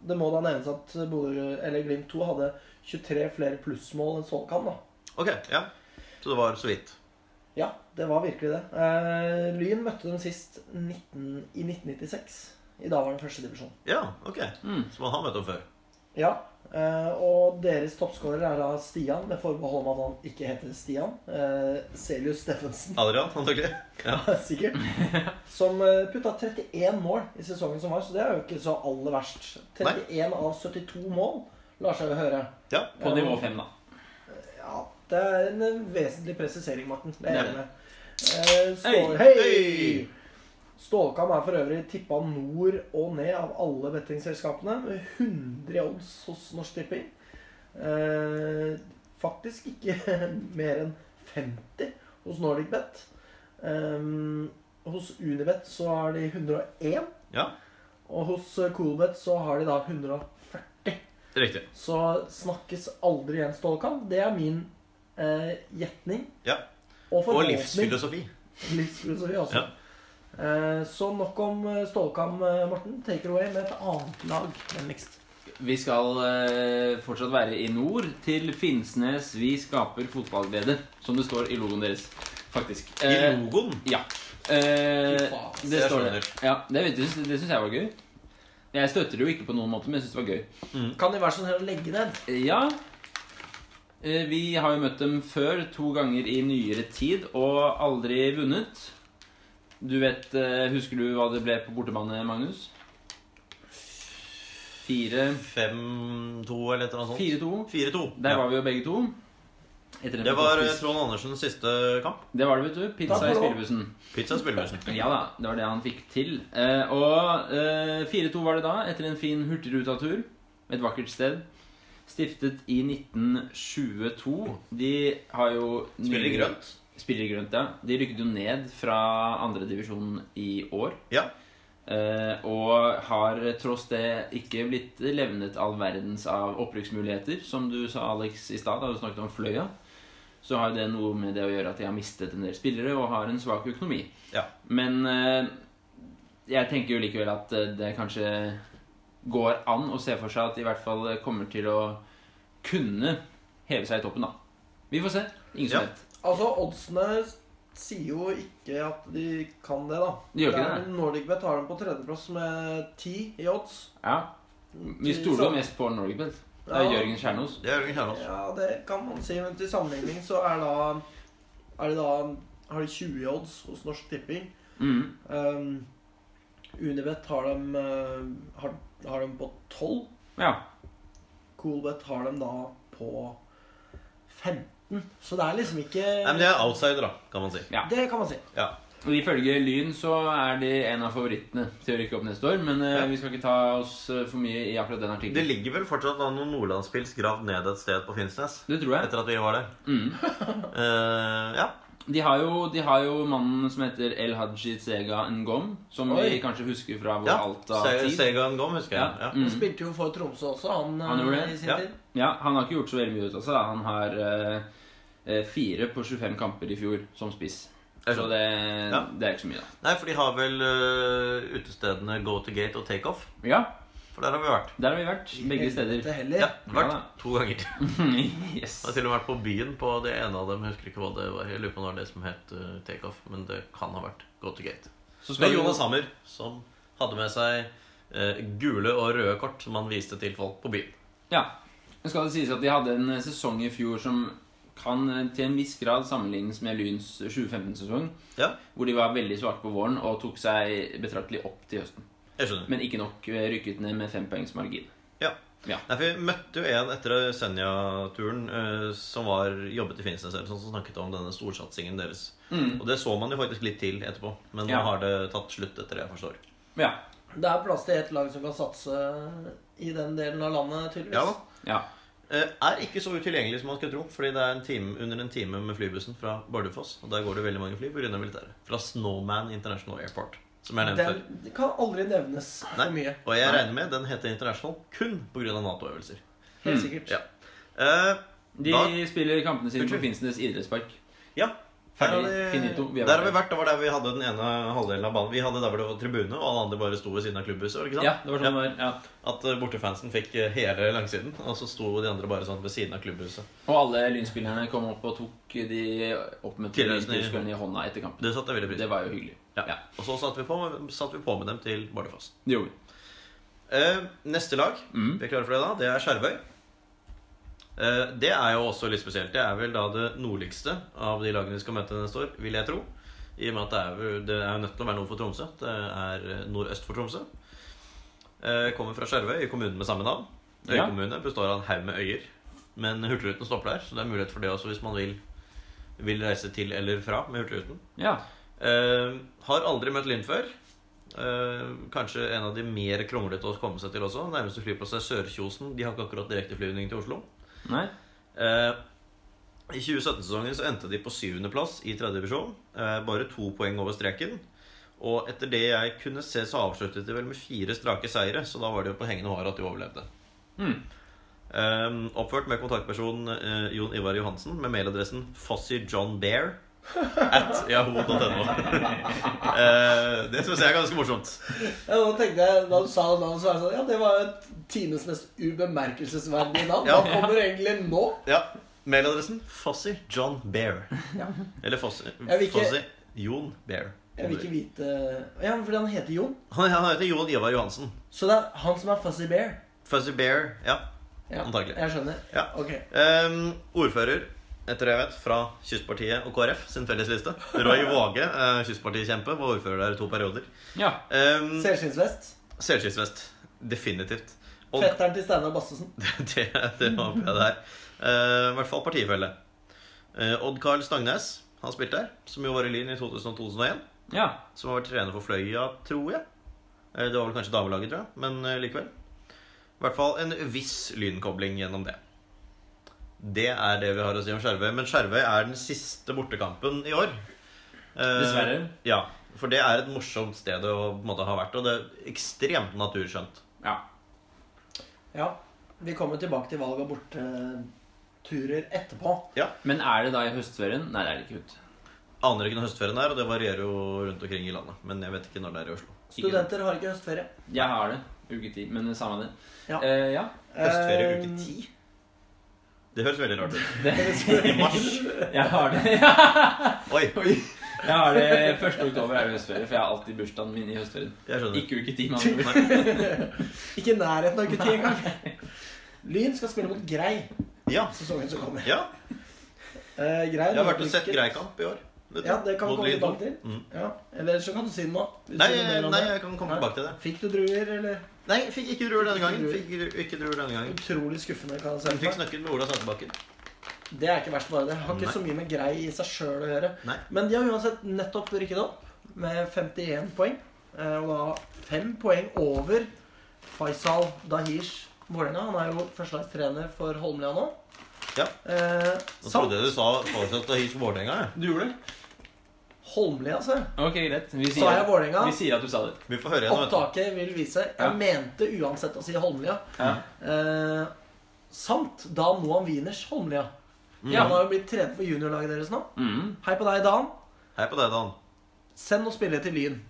det må da nevnes at Bodø, eller Glimt 2 hadde 23 flere plussmål enn Solkan. da. Ok, ja. Så det var så vidt. Ja, det var virkelig det. Uh, Lyn møtte dem sist 19, i 1996. I daværende førstedivisjon. Ja, ok. Mm. Så man har møtt dem før. Ja, og deres toppskårer er da Stian, med forbehold om at han ikke heter Stian. Eh, Celius Steffensen, Adrian, antakelig. Ja. sikkert. Som eh, putta 31 mål i sesongen som var, så det er jo ikke så aller verst. 31 av 72 mål lar seg jo høre. ja. På nivå 5, da. Ja, det er en eh, vesentlig presisering, Morten. Det er jeg enig med. Eh, Hei! Stålkam er for øvrig tippa nord og ned av alle bettingselskapene. Med 100 i odds hos Norsk Tipping. Eh, faktisk ikke mer enn 50 hos Nordic Bet. Eh, hos Unibet så har de 101. ja. Og hos Coolbet så har de da 140. Riktig. Så snakkes aldri igjen Stålkam. Det er min eh, gjetning. Ja. Og Og livsfilosofi. Livsfilosofi også. Ja. Eh, så nok om eh, Stålkam, eh, Morten. Take it away med et annet lag. Vennligst. Vi skal fortsatt være i nord, til Finnsnes. Vi skaper fotballglede, som det står i logoen deres. Faktisk. I logoen. ja. Eh, det står det. Ja, det, det syns jeg var gøy. Jeg støtter det jo ikke på noen måte, men jeg syns det var gøy. Kan de være sånn her å legge ned? Ja. Eh, Vi har jo møtt dem før, to ganger i nyere tid, og aldri vunnet. Du vet, eh, Husker du hva det ble på bortebane, Magnus? Fire 5-2 eller et eller annet sånt. 4-2. 4-2. Der Ja. var vi jo begge to. Etter Det var eh, Trond Andersens siste kamp. Det var det, vet du. Pizza i spillebussen. Pizza i spillebussen. Ja da, det var det han fikk til. Eh, og eh, 4-2 var det da, etter en fin hurtigrutetur. Et vakkert sted. Stiftet i 1922. De har jo Spiller i grønt. Spiller i grønt, ja. De rykket jo ned fra andredivisjon i år. Ja. Eh, og har tross det ikke blitt levnet all verdens av opprykksmuligheter. Som du sa, Alex, i stad, da du snakket om Fløya. Så har det noe med det å gjøre at de har mistet en del spillere og har en svak økonomi. Ja. Men eh, jeg tenker jo likevel at eh, det kanskje går an å se for seg at de i hvert fall kommer til å kunne heve seg i toppen, da. Vi får se. Ingen som Ja. vet. Altså, oddsene sier jo ikke at de kan det, da. De gjør ikke Det det. Nordicbet har dem på tredjeplass med ti i odds. Ja. Vi stoler jo mest på Norgebet. Det er Ja. Jørgen Kjernås. Det er Jørgen Kjernås. Ja, det kan man si. Men til sammenligning så er da Er de da Har de 20 i odds hos Norsk Tipping. Mm. Um, Unibet har dem, eh, har, har dem på 12. Ja. Coolbet har dem da på 15. Så det er liksom ikke Nei, men det er outsider, da, kan man si. Ja. Det kan man si. Ja. Og Ifølge Lyn så er de en av favorittene til å rykke opp neste år. Men eh, Ja. vi skal ikke ta oss eh, for mye i akkurat den Det ligger vel fortsatt noen nordlandspils gravd ned et sted på Finnsnes. Det tror jeg. Etter at vi var der. Mm. uh, ja. De har, jo, de har jo mannen som heter El Haji Sega Ngom, som Oi. vi kanskje husker fra vår ja. Alta-tid. Sega Ngom, husker jeg. Ja. Ja. Han Mm. spilte jo for Tromsø også, han, Han gjorde eh, det. i sin Ja. tid. Ja, Han har ikke gjort så veldig mye ut av seg. Han har eh, eh, fire på 25 kamper i fjor som spiss. Så det, Ja. det er ikke så mye, da. Nei, for de har vel uh, utestedene Go to Gate og Takeoff. Ja, For der har vi vært. der har vi vært. Begge steder. Heller. Ja, vært ja, to ganger. yes. Jeg har til og med vært på byen på det ene av dem. Jeg husker ikke hva det var. Jeg lurer på om det var det som het uh, Takeoff, men det kan ha vært Go to Gate. Så Det skal Jonas Hammer som hadde med seg uh, gule og røde kort som han viste til folk på byen. Ja. Det skal det sies at de hadde en eh, sesong i fjor som kan eh, til en viss grad sammenlignes med Lyns 2015-sesong. Ja, Hvor de var veldig svake på våren og tok seg betraktelig opp til høsten. Jeg skjønner. Men ikke nok rykket ned med fem poengs margin. Ja. Ja. Nei, for Vi møtte jo en etter Senja-turen eh, som var jobbet i Finnsnes, eller sånn, som snakket om denne storsatsingen deres. Mm. Og det så man jo faktisk litt til etterpå, men nå har det tatt slutt, etter det jeg forstår. Ja. Det er plass til ett lag som kan satse i den delen av landet, tydeligvis. Ja ja. Eh, Er ikke så utilgjengelig som man skulle tro, fordi det er en time, under en time med flybussen fra Bardufoss. Og der går det veldig mange fly pga. militæret. Fra Snowman International Airport, som jeg nevnte før. Den kan aldri nevnes for Nei, mye. Og jeg Nei. regner med den heter International kun pga. Nato-øvelser. Helt sikkert. Ja. Eh, De Da- spiller kampene sine på. Finnsnes idrettspark. ja. Ferdig. Finito. Vi der har vi vært. Det var der vi hadde den ene halvdelen av banen. Vi hadde der hvor det var tribune, og alle andre bare sto ved siden av klubbhuset. ikke sant? Ja, det var sånn ja. Der, Ja. At eh, bortefansen fikk eh, hele langsiden, og så sto de andre bare sånn ved siden av klubbhuset. Og alle Lynspillerne kom opp og tok de oppmøtte lynspillerne i- i hånda etter kampen. Det satte jeg veldig pris Det var jo hyggelig. Ja. Ja, Og så satte vi, på, satte vi på med dem til Bardufoss. det gjorde vi. Eh, neste lag, Mm. vi er klare for det da, det er Skjervøy. Eh, det er jo også litt spesielt. Det er vel da det nordligste av de lagene vi skal møte neste år, vil jeg tro. I og med at det er, det er nødt til å være nord for Tromsø. Det er eh, nordøst for Tromsø. Eh, kommer fra Skjervøy, i kommunen med samme navn. Øykommune består av en haug med øyer. Men Hurtigruten stopper der, så det er mulighet for det også hvis man vil, vil reise til eller fra med Hurtigruten. Ja. Uh, har aldri møtt Linn før. Uh, kanskje en av de mer kronglete å komme seg til også. Nærmeste flyplass er Sørkjosen. De har ikke akkurat direkteflyvning til Oslo. Nei? Eh, I 2017-sesongen så endte de på syvendeplass i tredje divisjon. Eh, bare to poeng over streken. Og etter det jeg kunne se, så avsluttet de vel med fire strake seire, så da var det jo på hengende hår at de overlevde. Mm. Eh, oppført med kontaktperson eh, Jon Ivar Johansen med mailadressen fossyjohnbear at yahoo.no. eh, det syns jeg er ganske morsomt. Ja, da tenkte jeg, Da du sa navnet, så var jeg sånn Ja, det var jo et times mest ubemerkelsesverdige navn. Ja. Hva kommer egentlig nå? Ja, Mailadressen Fossi John Bear. Ja. Eller Fossi, ikke- Fossi Jon Bear. Jeg vil ikke vite Ja, fordi han heter Jon. Han, han heter Jon Ivar Johansen. Så det er han som er Fuzzy Bear. Fuzzy Bear, ja. Ja, Antakelig. Jeg skjønner. ja. Ok. Um, ordfører, etter det jeg vet, fra Kystpartiet og KrF sin fellesliste. Roy Våge, eh, Kystpartikjempe, var ordfører der i to perioder. Ja. Um, Selskinnsvest. Selskinnsvest. Definitivt. Og Fetteren til Steinar Bassesen. det, det håper jeg det er. Uh, I hvert fall partifelle. Uh, Odd Karl Stangnes, han spilte der, som jo var i Lyn i 2000-2001. Ja. Som har vært trener for Fløya, tror jeg. Uh, Det var vel kanskje damelaget, tror jeg, men eh, likevel. I hvert fall en viss lynkobling gjennom det. Det er det vi har å si om Skjervøy. Men Skjervøy er den siste bortekampen i år. Eh, Dessverre. Ja, for det er et morsomt sted å på en måte ha vært, og det er ekstremt naturskjønt. ja. Ja. Vi kommer tilbake til valg av borteturer etterpå. Men er det da i høstferien? Nei, det er det ikke. Ut. Aner ikke når høstferien er, og det varierer jo rundt omkring i landet. Men jeg vet ikke når det er i Oslo. Studenter har ikke høstferie. Jeg har det. Uke ti. Men samme det. Ja. Eh, ja. Høstferie Eh, uke ti? Det høres veldig rart ut. Det, I mars. jeg har det. Oi, Jeg har det 1. oktober er det høstferie, for jeg har alltid bursdagen min i høstferien. jeg skjønner. Ikke uke ti, med andre ord. Ikke i nærheten av uke 10 engang. Lyn skal spille mot Grei Ja, sesongen som kommer. ja. Eh, Grei, Jeg har vært og sett. Greikamp i år. Du, Ja, det kan vi komme tilbake til. Mm. Ja. Eller så kan du si det nå. Nei, nei, jeg kan komme tilbake til det. Fikk du druer, eller? Nei, jeg fikk ikke druer denne gangen. Fikk ikke- ikke druer denne gangen. Utrolig skuffende, kan jeg si. Du fikk snakket med Ola Sandbakken. Det er ikke verst bare. Det har ikke Nei. så mye med Grei i seg sjøl å gjøre. Nei. Men de har uansett nettopp rykket opp med 51 poeng. eh, Og da fem poeng over Faisal Dahish Vålerenga. Han er jo førstelagstrener for Holmlia nå. Ja. Eh, Nå trodde jeg du sa fortsatt His Vålerenga. jeg. Du gjorde det? Holmlia, altså. Ok, greit. Vi Sa sier, jeg Vålerenga? vi sier at du sa det. Vi får høre igjen. vet du. Opptaket vil vise. Jeg Ja. mente uansett å si Holmlia. Ja. Eh, samt da Noam Wieners Holmlia. Ja. Han har jo blitt trener for juniorlaget deres nå. Mm. Hei på deg, Dan. Hei på deg, Dan. Send noen spillere til Lyn.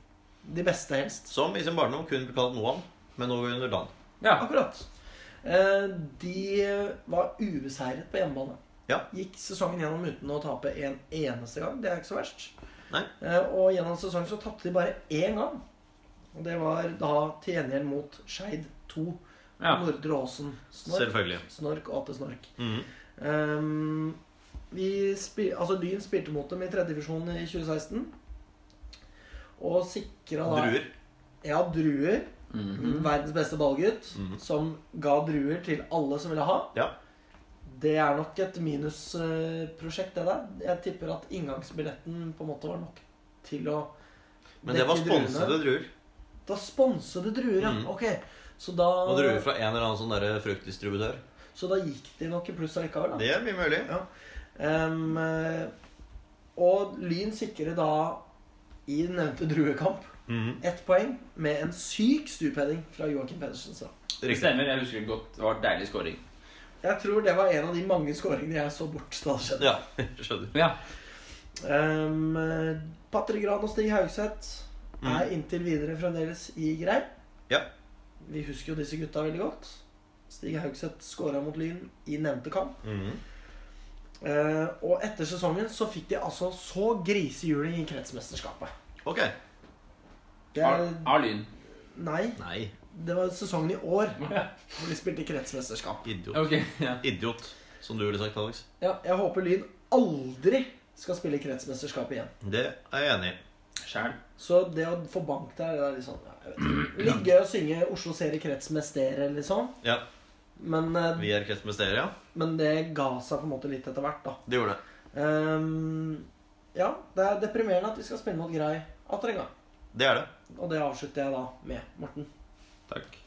De beste, helst. Som i sin barndom kunne blitt kalt Noam, men nå under Dan. Ja. Akkurat. Eh, de var ubeseiret på hjemmebane. Ja. Gikk sesongen gjennom uten å tape en eneste gang. Det er ikke så verst. Nei. Eh, Og gjennom sesongen så tapte de bare én gang. Og det var da til gjengjeld mot Skeid 2. Ja. Nordre Åsen. Snork, snork og til Snork. Mm Ehm, vi spil, altså Lyn spilte mot dem i tredjedivisjon i 2016. Og sikra da Druer. Ja, druer. Mhm. Verdens beste ballgutt. Mhm. Som ga druer til alle som ville ha. Ja. Det er nok et minusprosjekt, det der. Jeg tipper at inngangsbilletten på en måte var nok til å Men det var sponsede druer. Da sponsede druer, ja. Mm. Ok. Så da, Og druer fra en eller annen sånn fruktdistributør. så da gikk de nok i pluss allikevel, da. Det er mye mulig. Ja. Eh, og Lyn sikrer da i den nevnte druekamp Mhm. ett poeng med en syk stupheading fra Joakim Pedersen. Så. Det stemmer. Jeg husker det godt. Det var deilig scoring. Jeg tror det var en av de mange scoringene jeg så bort da det skjedde. Ja, skjønner. Ja. Um, Patrick Gran og Stig Haugseth Mm. er inntil videre fremdeles i grei. Ja. Vi husker jo disse gutta veldig godt. Stig Haugseth skåra mot Lyn i nevnte kamp. Mm. Uh, og etter sesongen så fikk de altså så grisehjuling i kretsmesterskapet. Ok. Det Av er, av Lyn. nei, Nei. det var sesongen i år hvor de spilte kretsmesterskap. Idiot. Okay, ja. Idiot, som du ville sagt, Alex. Ja, jeg håper Lyn aldri skal spille kretsmesterskap igjen. Det er jeg enig i. Sjæl. Så det å få bank der, det er litt sånn ja, jeg vet ikke. Litt gøy å synge 'Oslo serie krets med stere', liksom. Ja. Men, eh, Vi er krets med ja. men det ga seg på en måte litt etter hvert, da. Det gjorde det. Um, ja, det er deprimerende at vi skal spille mot Grei atter en gang. Det er det. Og det avslutter jeg da med, Morten. Takk.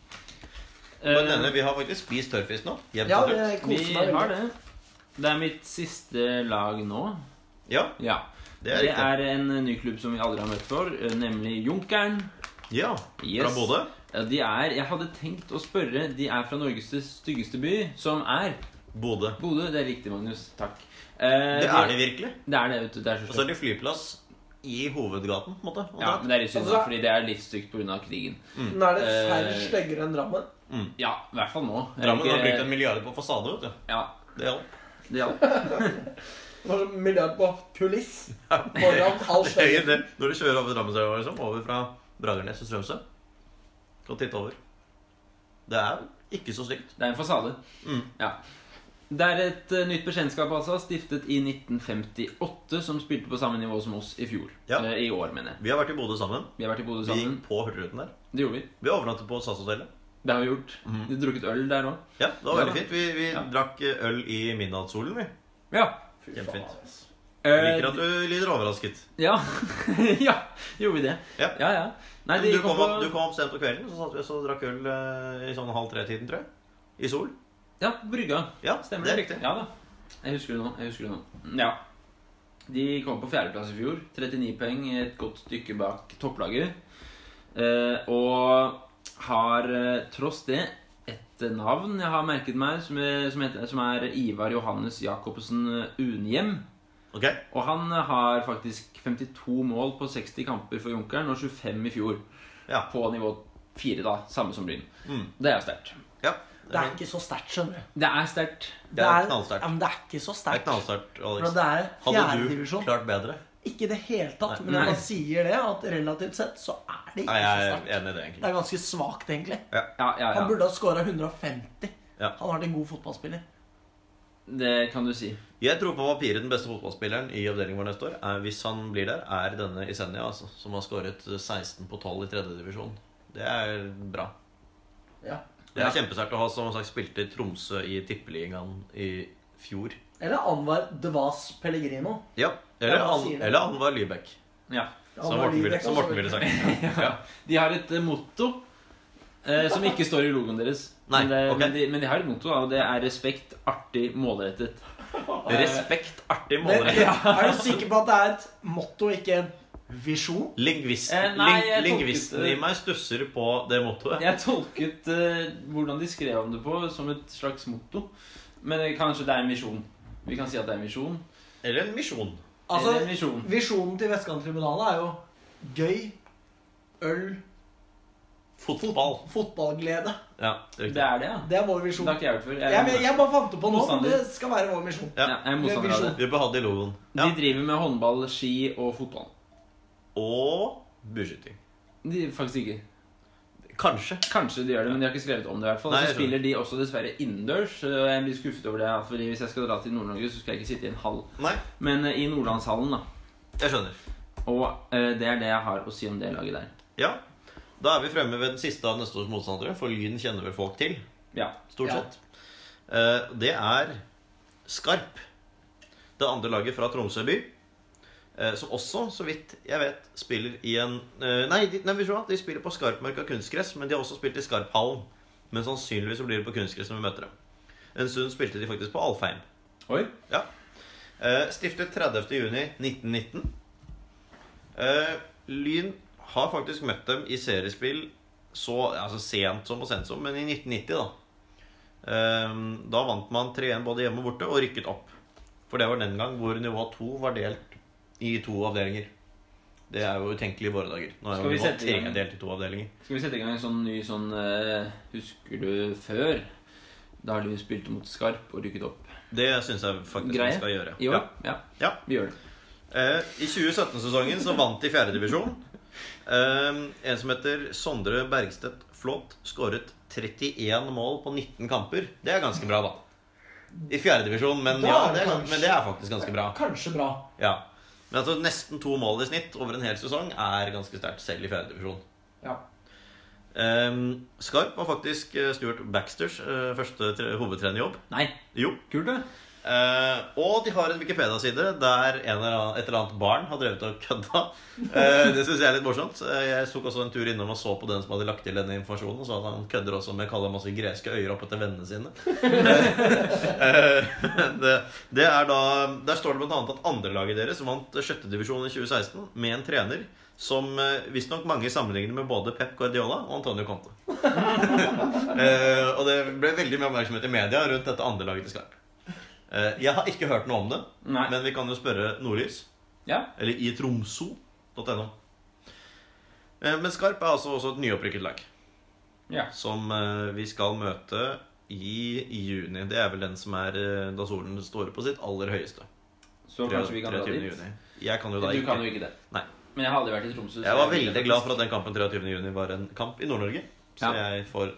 Men Eh, denne, vi har faktisk spist tørrfisk nå. Jevnt Ja, og det trutt. vi har det. Det er mitt siste lag nå. Ja, Ja. det er Det er en ny klubb som vi aldri har møtt før, eh, nemlig Junkeren. Ja, Yes. Fra Bodø. De er, Jeg hadde tenkt å spørre De er fra Norges styggeste by, som er Bodø. Bodø. Det er riktig, Magnus. Takk. Eh, Det er de virkelig. Det er det, vet du. Det er så Og så er de flyplass i hovedgaten, på en måte. Ja, men det er litt synd, Altså- fordi det er litt stygt pga. krigen. Nå er det færre uh, styggere enn Drammen. Ja, i hvert fall nå. Drammen har brukt en milliard på fasade, vet du. Ja, Det hjalp. det hjalp. En milliard på kuliss foran halv er støyen. Når du kjører over Drammensøya, liksom, over fra Bragernes til Strømsø, kan titte over. Det er ikke så stygt. Det er en fasade. Mm. Ja. Det er et uh, nytt bekjentskap, altså, stiftet i 1958, som spilte på samme nivå som oss i fjor. Ja. Uh, I år, mener jeg. Vi har vært i Bodø sammen. Vi har vært i Bodø Vi gikk på Hurtigruten der. Det gjorde vi. Vi overnattet på SAS-hotellet. Det har vi gjort. Mhm. Vi drukket øl der òg. Ja, det var veldig fint. Vi, vi Ja. drakk eh, øl i midnattssolen, vi. Ja. Kjempefint. Eh, Liker at du lyder overrasket. ja. ja, gjorde vi det? Ja. ja. ja. Nei, du, kom kom på opp, du kom opp sent på kvelden, så satt vi og drakk øl i sånn halv tre-tiden, tror jeg. I sol. Ja, Brygga. Ja, Stemmer det er riktig. Ja da. Jeg husker det nå. jeg husker det nå. Ja. De kom på fjerdeplass i fjor. 39 poeng, et godt stykke bak topplaget. Eh, og har eh, tross det et eh, navn jeg har merket meg, som er, som heter, som er Ivar Johannes Jacobsen Unhjem. Okay. Og han eh, har faktisk 52 mål på 60 kamper for Junkeren og 25 i fjor. Ja. På nivå 4, da. Samme som Bryn. Mm. Det er sterkt. Ja, Det er ikke så sterkt, skjønner du. Det er sterkt. Det er knallsterkt. Ja, men det er ikke så det er knallsterkt, Alex. det er Hadde du klart bedre? Ikke i det hele tatt, Nei. men når man sier det, at relativt sett så er det ikke Nei, jeg så er sterkt. enig i det, Det er ganske svakt, egentlig. Ja, ja, ja. Han burde ha scora 150. Ja. Han har vært en god fotballspiller. Det kan du si. Jeg tror på papiret den beste fotballspilleren i avdelingen vår neste år, er, hvis han blir der, er denne Isenia, altså, som har skåret 16 på 12 i tredje divisjon. Det er bra. Ja. Det er Ja. kjempesterkt å ha som sagt spilte i Tromsø i Tippeligaen i fjor. Eller Anwar Devas Pellegrino. Ja, Eller, An eller Anwar Lybekk, Ja. som Morten ville, som Morten ville sagt. Ja. De har et eh, motto eh, som ikke står i logoen deres. Nei, men, det, okay. men, de, men de har et motto, og det er respekt, artig, målrettet. Respekt, artig, målrettet. Men, er du sikker på at det er et motto, ikke en visjon? Lingvist, Eh, nei, tolket lingvisten i meg stusser på det mottoet. Jeg tolket eh, hvordan de skrev om det på, som et slags motto. Men eh, kanskje det er en visjon. Vi kan si at det er en visjon. Eller en misjon. Altså, Eller en misjon. Visjonen til Vestkanttribunalet er jo gøy, øl, Fotball. fotballglede. Ja, det er Det er det, ja. Det er vår Det visjon. har ikke jeg hørt før. Jeg, jeg, jeg bare fant det på nå, men det skal være vår misjon. Ja. Ja, jeg er motstander av det. Vi bør ha det i logoen. De driver med håndball, ski og fotball. Og bueskyting. De, faktisk ikke. Kanskje. Kanskje de gjør det, men de har ikke skrevet om det. i hvert fall Nei, Så spiller de også dessverre innendørs. Jeg blir skuffet over det. Fordi Hvis jeg skal dra til Nord-Norge, så skal jeg ikke sitte i en hall. Nei, Men eh, i Nordlandshallen, da. jeg skjønner. Og eh, det er det jeg har å si om det laget der. Ja. Da er vi fremme ved den siste av neste års motstandere, for Lyn kjenner vel folk til. Ja. Stort Ja. sett. Eh, Det er Skarp. Det andre laget fra Tromsø by. Eh, Som også, så vidt jeg vet, spiller i en eh, Nei, de, nei de spiller på Skarpmarka kunstgress, men de har også spilt i Skarphallen. Men sannsynligvis så blir det på kunstgress når vi møter dem. En stund spilte de faktisk på Alfheim. Oi. Ja. Eh, Stiftet 30.6.1919. Eh, Lyn har faktisk møtt dem i seriespill så altså sent som og sent som, men i 1990, da. Da vant man 3-1 både hjemme og borte og rykket opp. For det var den gang hvor nivå 2 var delt i to avdelinger. Det er jo utenkelig i våre dager. Nå er Skal jo vi nivå sette i gang? delt i to avdelinger. Skal vi sette i gang en sånn ny sånn eh, Husker du før? Da har de spilt mot Skarp og rykket opp. Det syns jeg faktisk Greie? vi skal gjøre. I år? Ja. Ja. Vi gjør det. Eh, I 2017-sesongen så vant de fjerdedivisjon. Eh, en som heter Sondre Bergstedt Flåt, skåret 31 mål på 19 kamper. Det er ganske bra, da. I fjerdedivisjon, men, Da ja, er det det er, kanskje- men det er faktisk ganske bra. Kanskje bra. Ja. Men altså nesten to mål i snitt over en hel sesong er ganske sterkt, selv i fjerdedivisjon. Ja. Um, Skarp var faktisk eh, Stuart Baxters eh, første tre- hovedtrenerjobb. Nei, Jo. kult, det. uh, og de har en Wikipedia-side der en eller annen, et eller annet barn har drevet og kødda. Uh, det syns jeg er litt morsomt. Jeg tok også en tur innom og så på den som hadde lagt til denne informasjonen. Og så at han kødder også med å kalle masse greske øyer opp etter vennene sine. Det, det er da Der står det bl.a. at andrelaget deres vant sjettedivisjon i 2016 med en trener som eh, visstnok mange sammenligner med både Pep Guardiola og Antonio Conte. Eh, og det ble veldig mye oppmerksomhet i media rundt dette andrelaget til Skarp. Eh, jeg har ikke hørt noe om det, Nei. men vi kan jo spørre Nordlys. Ja. Eller i tromso.no. Eh, Men Skarp er altså også et nyopprykket lag. ja. Som eh, vi skal møte i, i juni. Det er vel den som er eh, da solen står på sitt aller høyeste. Så kanskje vi kan dra dit. juni. Jeg kan jo da Du ikke. kan jo ikke det. Nei. Men jeg har aldri vært i Tromsø. så Jeg var vil veldig glad for at den kampen 23. juni var en kamp i Nord-Norge. Så Ja. jeg får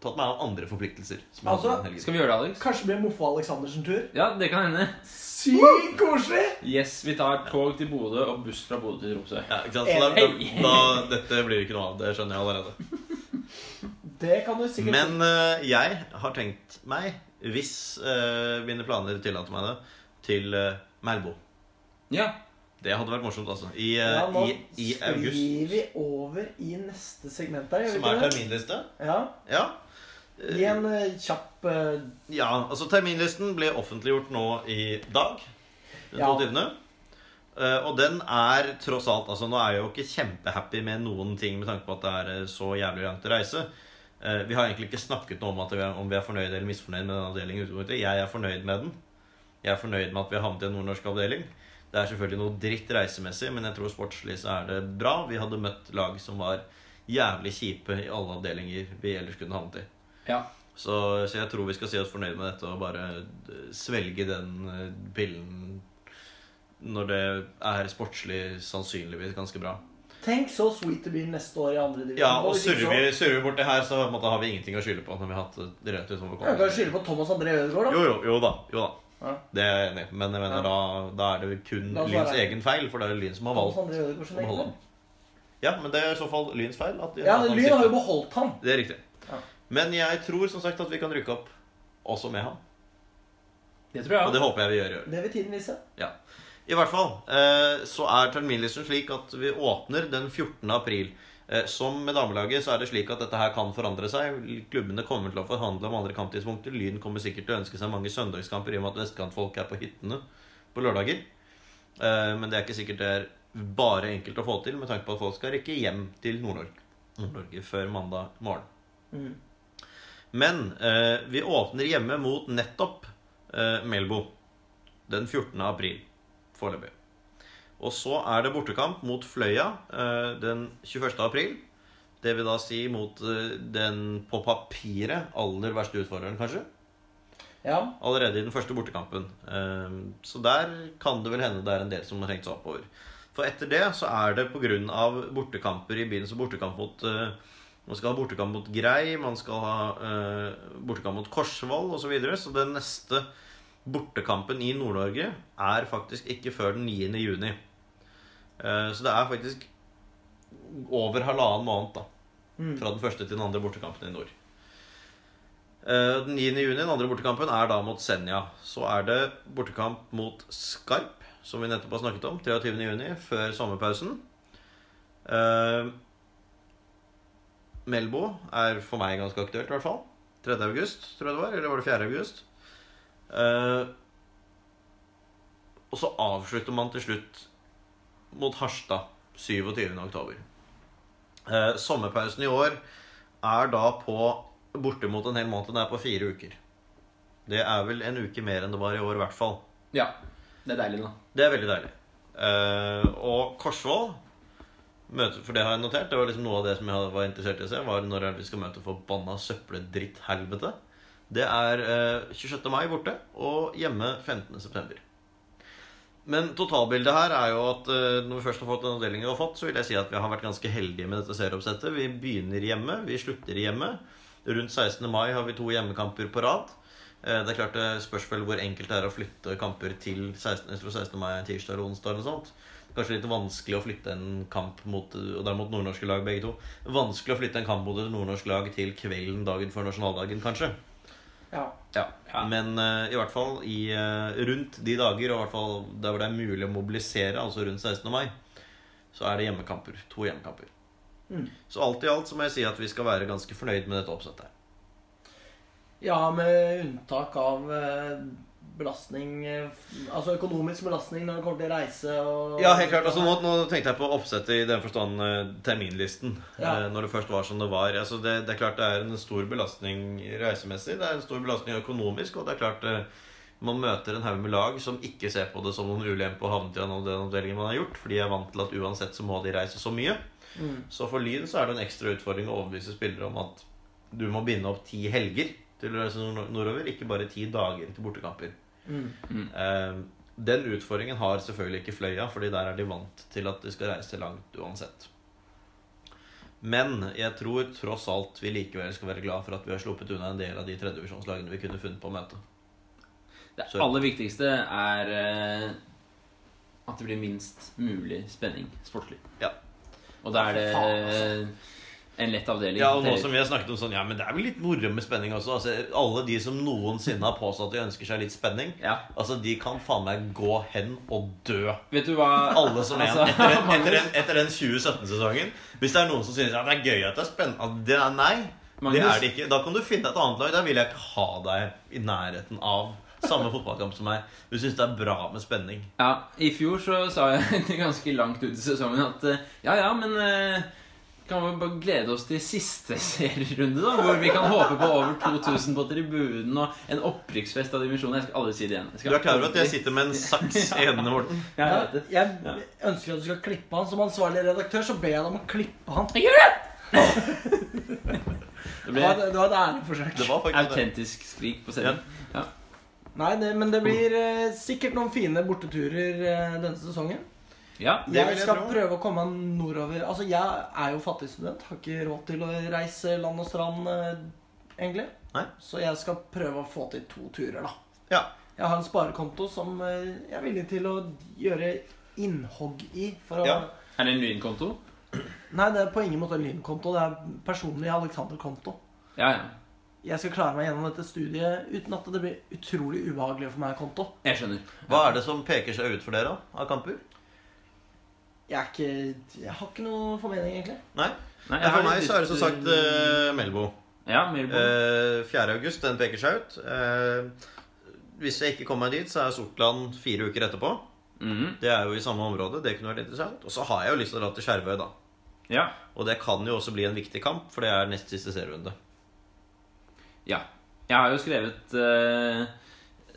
tatt meg av andre forpliktelser. som Altså. Skal vi gjøre det, Alex? Kanskje det blir Moffa Aleksandersen tur. Ja, det kan hende. Sykt koselig! Yes, vi tar tog til Bodø og buss fra Bodø til Tromsø. Ja, ikke sant? Så da, da, da, dette blir ikke noe av. Det skjønner jeg allerede. Det kan du sikkert Men uh, jeg har tenkt meg, hvis uh, mine planer tillater meg det, til uh, Melbo. Ja. Det hadde vært morsomt, altså. I, eh, ja, Nå i, i august. sklir vi over i neste segment der, Som er terminliste. Ja. Ja. I en eh, kjapp uh... ja, altså terminlisten ble offentliggjort nå i dag. Den Ja. 22. Eh, og den er tross alt altså Nå er jeg jo ikke kjempehappy med noen ting med tanke på at det er eh, så jævlig langt å reise. Uh, vi har egentlig ikke snakket noe om vi er, om vi er fornøyd eller misfornøyd med den avdelingen. Jeg er fornøyd med den. Jeg er fornøyd med at vi har havnet i en nordnorsk avdeling. Det er selvfølgelig noe dritt reisemessig, men jeg tror sportslig så er det bra. Vi hadde møtt lag som var jævlig kjipe i alle avdelinger vi ellers kunne havnet i. Ja. Så, så jeg tror vi skal si oss fornøyd med dette og bare eh, svelge den eh, pillen når det er sportslig sannsynligvis ganske bra. Tenk så sweet det blir neste år i andre divisjon. Ja, og surrer vi, surrer vi borti her, så måte, har vi ingenting å skylde på. når vi har hatt det rett relativt Vi kan skylde på Thomas André Ødegaard, da. Jo, jo, jo da. Jo da. Ja. Det er jeg enig i. Men jeg mener, Ja. da, da er det kun Lyns egen feil, for det er Lyn som har Thomas valgt André Ødegaard sin å beholde ham. Ja, men det er i så fall Lyns feil. At Ja, at han Lyn har jo sitter. beholdt han. Det er riktig. Ja. Men jeg tror som sagt at vi kan rykke opp også med ham. Det tror jeg Og det håper jeg vi gjør i år. Det vil tiden vise. Ja. I hvert fall eh, så er terminlisten slik at vi åpner den 14. april. Eh, som med damelaget så er det slik at dette her kan forandre seg. Klubbene kommer til å forhandle om andre kamptidspunkter. Lyn kommer sikkert til å ønske seg mange søndagskamper i og med at vestkantfolk er på hyttene på lørdager. Eh, men det er ikke sikkert det er bare enkelt å få til med tanke på at folk skal rekke hjem til Nord-Norge Nord-Norge før mandag morgen. Mm. Men eh, vi åpner hjemme mot nettopp eh, Melbo den 14. april foreløpig. Og så er det bortekamp mot Fløya eh, den 21. april. Det vil da si mot eh, den på papiret aller verste utfordreren, kanskje. Ja. Allerede i den første bortekampen. Eh, så der kan det vel hende det er en del som har tenkt seg oppover. For etter det så er det pga. bortekamper i byen. Så bortekamp mot Man skal ha bortekamp mot Grei, man skal ha bortekamp mot Korsvoll osv. Så, videre. så den neste bortekampen i Nord-Norge er faktisk ikke før den 9. juni. Eh, så det er faktisk over halvannen måned da, Mm. fra den første til den andre bortekampen i nord. Eh, Den 9. juni, den andre bortekampen, er da mot Senja. Så er det bortekamp mot Skarp, som vi nettopp har snakket om, 23. juni, før sommerpausen. Eh, Melbo er for meg ganske aktuelt, i hvert fall. 3. august, tror jeg det var. Eller var det 4. august? Og så avslutter man til slutt mot Harstad 27. oktober. Eh, sommerpausen i år er da på bortimot en hel måned. Den er på fire uker. Det er vel en uke mer enn det var i år, i hvert fall. Ja. Det er deilig, da. Det er veldig deilig. Eh, og Korsvoll møte, For det har jeg notert. Det var liksom noe av det som jeg var interessert i å se. Var når vi skal møte forbanna søppeldritthelvete. Det er eh, 26. mai borte og hjemme 15. september. Men totalbildet her er jo at eh, når vi først har fått den avdelingen vi har fått, så vil jeg si at vi har vært ganske heldige med dette serieoppsettet. Vi begynner hjemme, vi slutter hjemme. Rundt 16. mai har vi to hjemmekamper på rad. Eh, Det er klart det spørs vel hvor enkelt det er å flytte kamper til 16. 16. mai tirsdag eller onsdag. eller sånt. Kanskje litt vanskelig å flytte en kamp mot Og mot nordnorske lag, begge to. Vanskelig å flytte en kamp mot et nordnorsk lag til kvelden dagen før nasjonaldagen, kanskje. Ja. Ja. Ja. Men uh, i hvert fall i, uh, rundt de dager, og i hvert fall der hvor det er mulig å mobilisere, altså rundt 16. mai, så er det hjemmekamper. To hjemmekamper. Mm. Så alt i alt så må jeg si at vi skal være ganske fornøyd med dette oppsettet. ja, med unntak av eh, belastning eh, Altså økonomisk belastning når det kommer til reise og Ja, helt klart. Altså, nå, nå tenkte jeg på oppsettet i den forstand eh, terminlisten. Ja. eh, Når det først var som det var. Altså, det, det er klart det er en stor belastning reisemessig. Det er en stor belastning økonomisk. Og det er klart man møter en haug med lag som ikke ser på det som noen ulempe å havne til den avdelingen man har gjort, fordi de er vant til at uansett så må de reise så mye. Mm. Så for Lyn så er det en ekstra utfordring å overbevise spillere om at du må binde opp ti helger til å reise nordover, ikke bare ti dager til bortekamper. Mm. Eh, Den utfordringen har selvfølgelig ikke Fløya, fordi der er de vant til at de skal reise langt uansett. Men jeg tror tross alt vi likevel skal være glad for at vi har sluppet unna en del av de tredjevisjonslagene vi kunne funnet på å møte. Det aller viktigste er eh, at det blir minst mulig spenning sportslig. Ja. Og da er det altså. En lett avdeling. Ja, og nå som vi har snakket om sånn, ja, men det er vel litt moro med spenning også. Altså, alle de som noensinne har påstått at de ønsker seg litt spenning, ja. altså de kan faen meg gå hen og dø. Vet du hva Alle som en. Altså, Etter den, etter Magnus- den, etter den 2017-sesongen. Hvis det er noen som synes at det er gøy at det er spennende det er Nei, det er det ikke. Da kan du finne et annet lag. Da vil jeg ikke ha deg i nærheten av samme fotballkamp som meg. Du syns det er bra med spenning. Ja, I fjor så sa jeg ganske langt ut i sesongen at eh, ja, ja, men eh, kan vi bare glede oss til siste serierunde, da? Hvor vi kan håpe på over 2000 på tribunen og en opprykksfest av dimensjoner. Jeg skal aldri si det igjen. Du er klar over at jeg sitter med en saks i hendene, Morten? Ja, jeg jeg ønsker at du skal klippe han Som ansvarlig redaktør så ber jeg deg om å klippe han. Jeg gjør det! Det Det ble var, det var et ærlig forsøk. Det var faktisk det. autentisk skrik på scenen. Ja. Nei, det, Men det blir eh, sikkert noen fine borteturer eh, denne sesongen. Ja. Det vil Jeg jeg skal tro. prøve å komme nordover. Altså, Jeg er jo fattig student. Har ikke råd til å reise land og strand, eh, egentlig. Nei. Så jeg skal prøve å få til to turer, da. Ja. Jeg har en sparekonto som eh, jeg er villig til å gjøre innhogg i. For å Ja. Er det en lynkonto? Nei, det er på ingen måte en lynkonto. Det er personlig Alexander-konto. Ja, ja. Jeg skal klare meg gjennom dette studiet uten at det blir utrolig ubehagelig for meg konto. Jeg skjønner. Hva er det som peker seg ut for dere da, av kamper? Jeg er ikke Jeg har ikke noe formening, egentlig. Nei? Nei, jeg for meg så er det som sagt eh, Melbo. Ja, Melbo. Uh, 4. august, den peker seg ut. Uh, hvis jeg ikke kommer meg dit, så er Sortland fire uker etterpå. Mhm. Det er jo i samme område. Det kunne vært interessant. Og så har jeg jo lyst til å dra til Skjervøy, da. Ja. Og det kan jo også bli en viktig kamp, for det er nest siste serierunde. ja. Jeg har jo skrevet eh,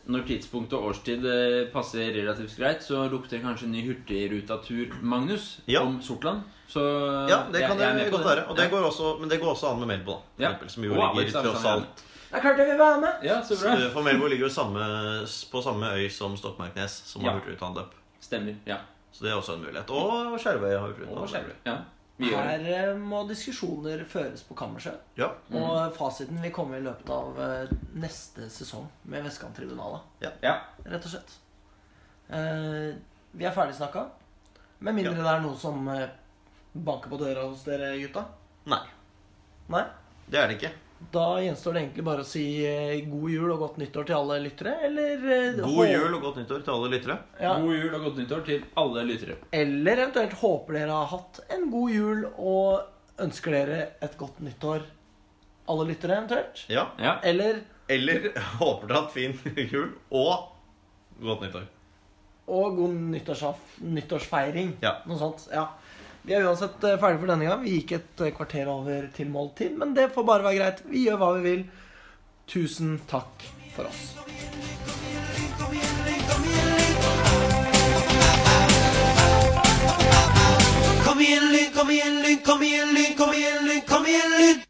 Når tidspunkt og årstid eh, passer relativt greit, så lukter det kanskje en ny hurtigruta-tur, Magnus, Ja. om Sortland. Så Ja, det kan jeg er det godt være. Og det Ja. går også, men det går også an med Melbo, da. Ja. eksempel, som jo Og ligger tross alt Det er klart jeg vil være med! Ja, så bra. For Melbo ligger jo samme, på samme øy som Stokmarknes, som Ja. har hurtigrute-anløp. Stemmer. Ja. Så det er også en mulighet. Og Skjervøy har. Skjervøy. Ja. Her eh, må diskusjoner føres på kammerset. Ja. Og fasiten vil komme i løpet av eh, neste sesong med Vestkanttribunalet. Ja. Rett og slett. Eh, vi er ferdig snakka. Med mindre det er noe som eh, banker på døra hos dere gutta. Nei, Nei? det er det ikke. Da gjenstår det egentlig bare å si eh, god jul og godt nyttår til alle lyttere, eller eh, God jul og godt nyttår til alle lyttere. Ja, God jul og godt nyttår til alle lyttere. eller eventuelt håper dere har hatt en god jul og ønsker dere et godt nyttår, alle lyttere eventuelt. Ja. Ja. Eller Eller håper dere har hatt fin jul og godt nyttår. Og god nyttårsfeiring. Ja. Noe sånt. Ja. Vi er uansett ferdige for denne gang. Vi gikk et eh, kvarter over til måltid, men det får bare være greit. Vi gjør hva vi vil. Tusen takk for oss. Kom igjen, lyn, kom igjen, lyn, kom igjen, lyn, kom igjen, lyn.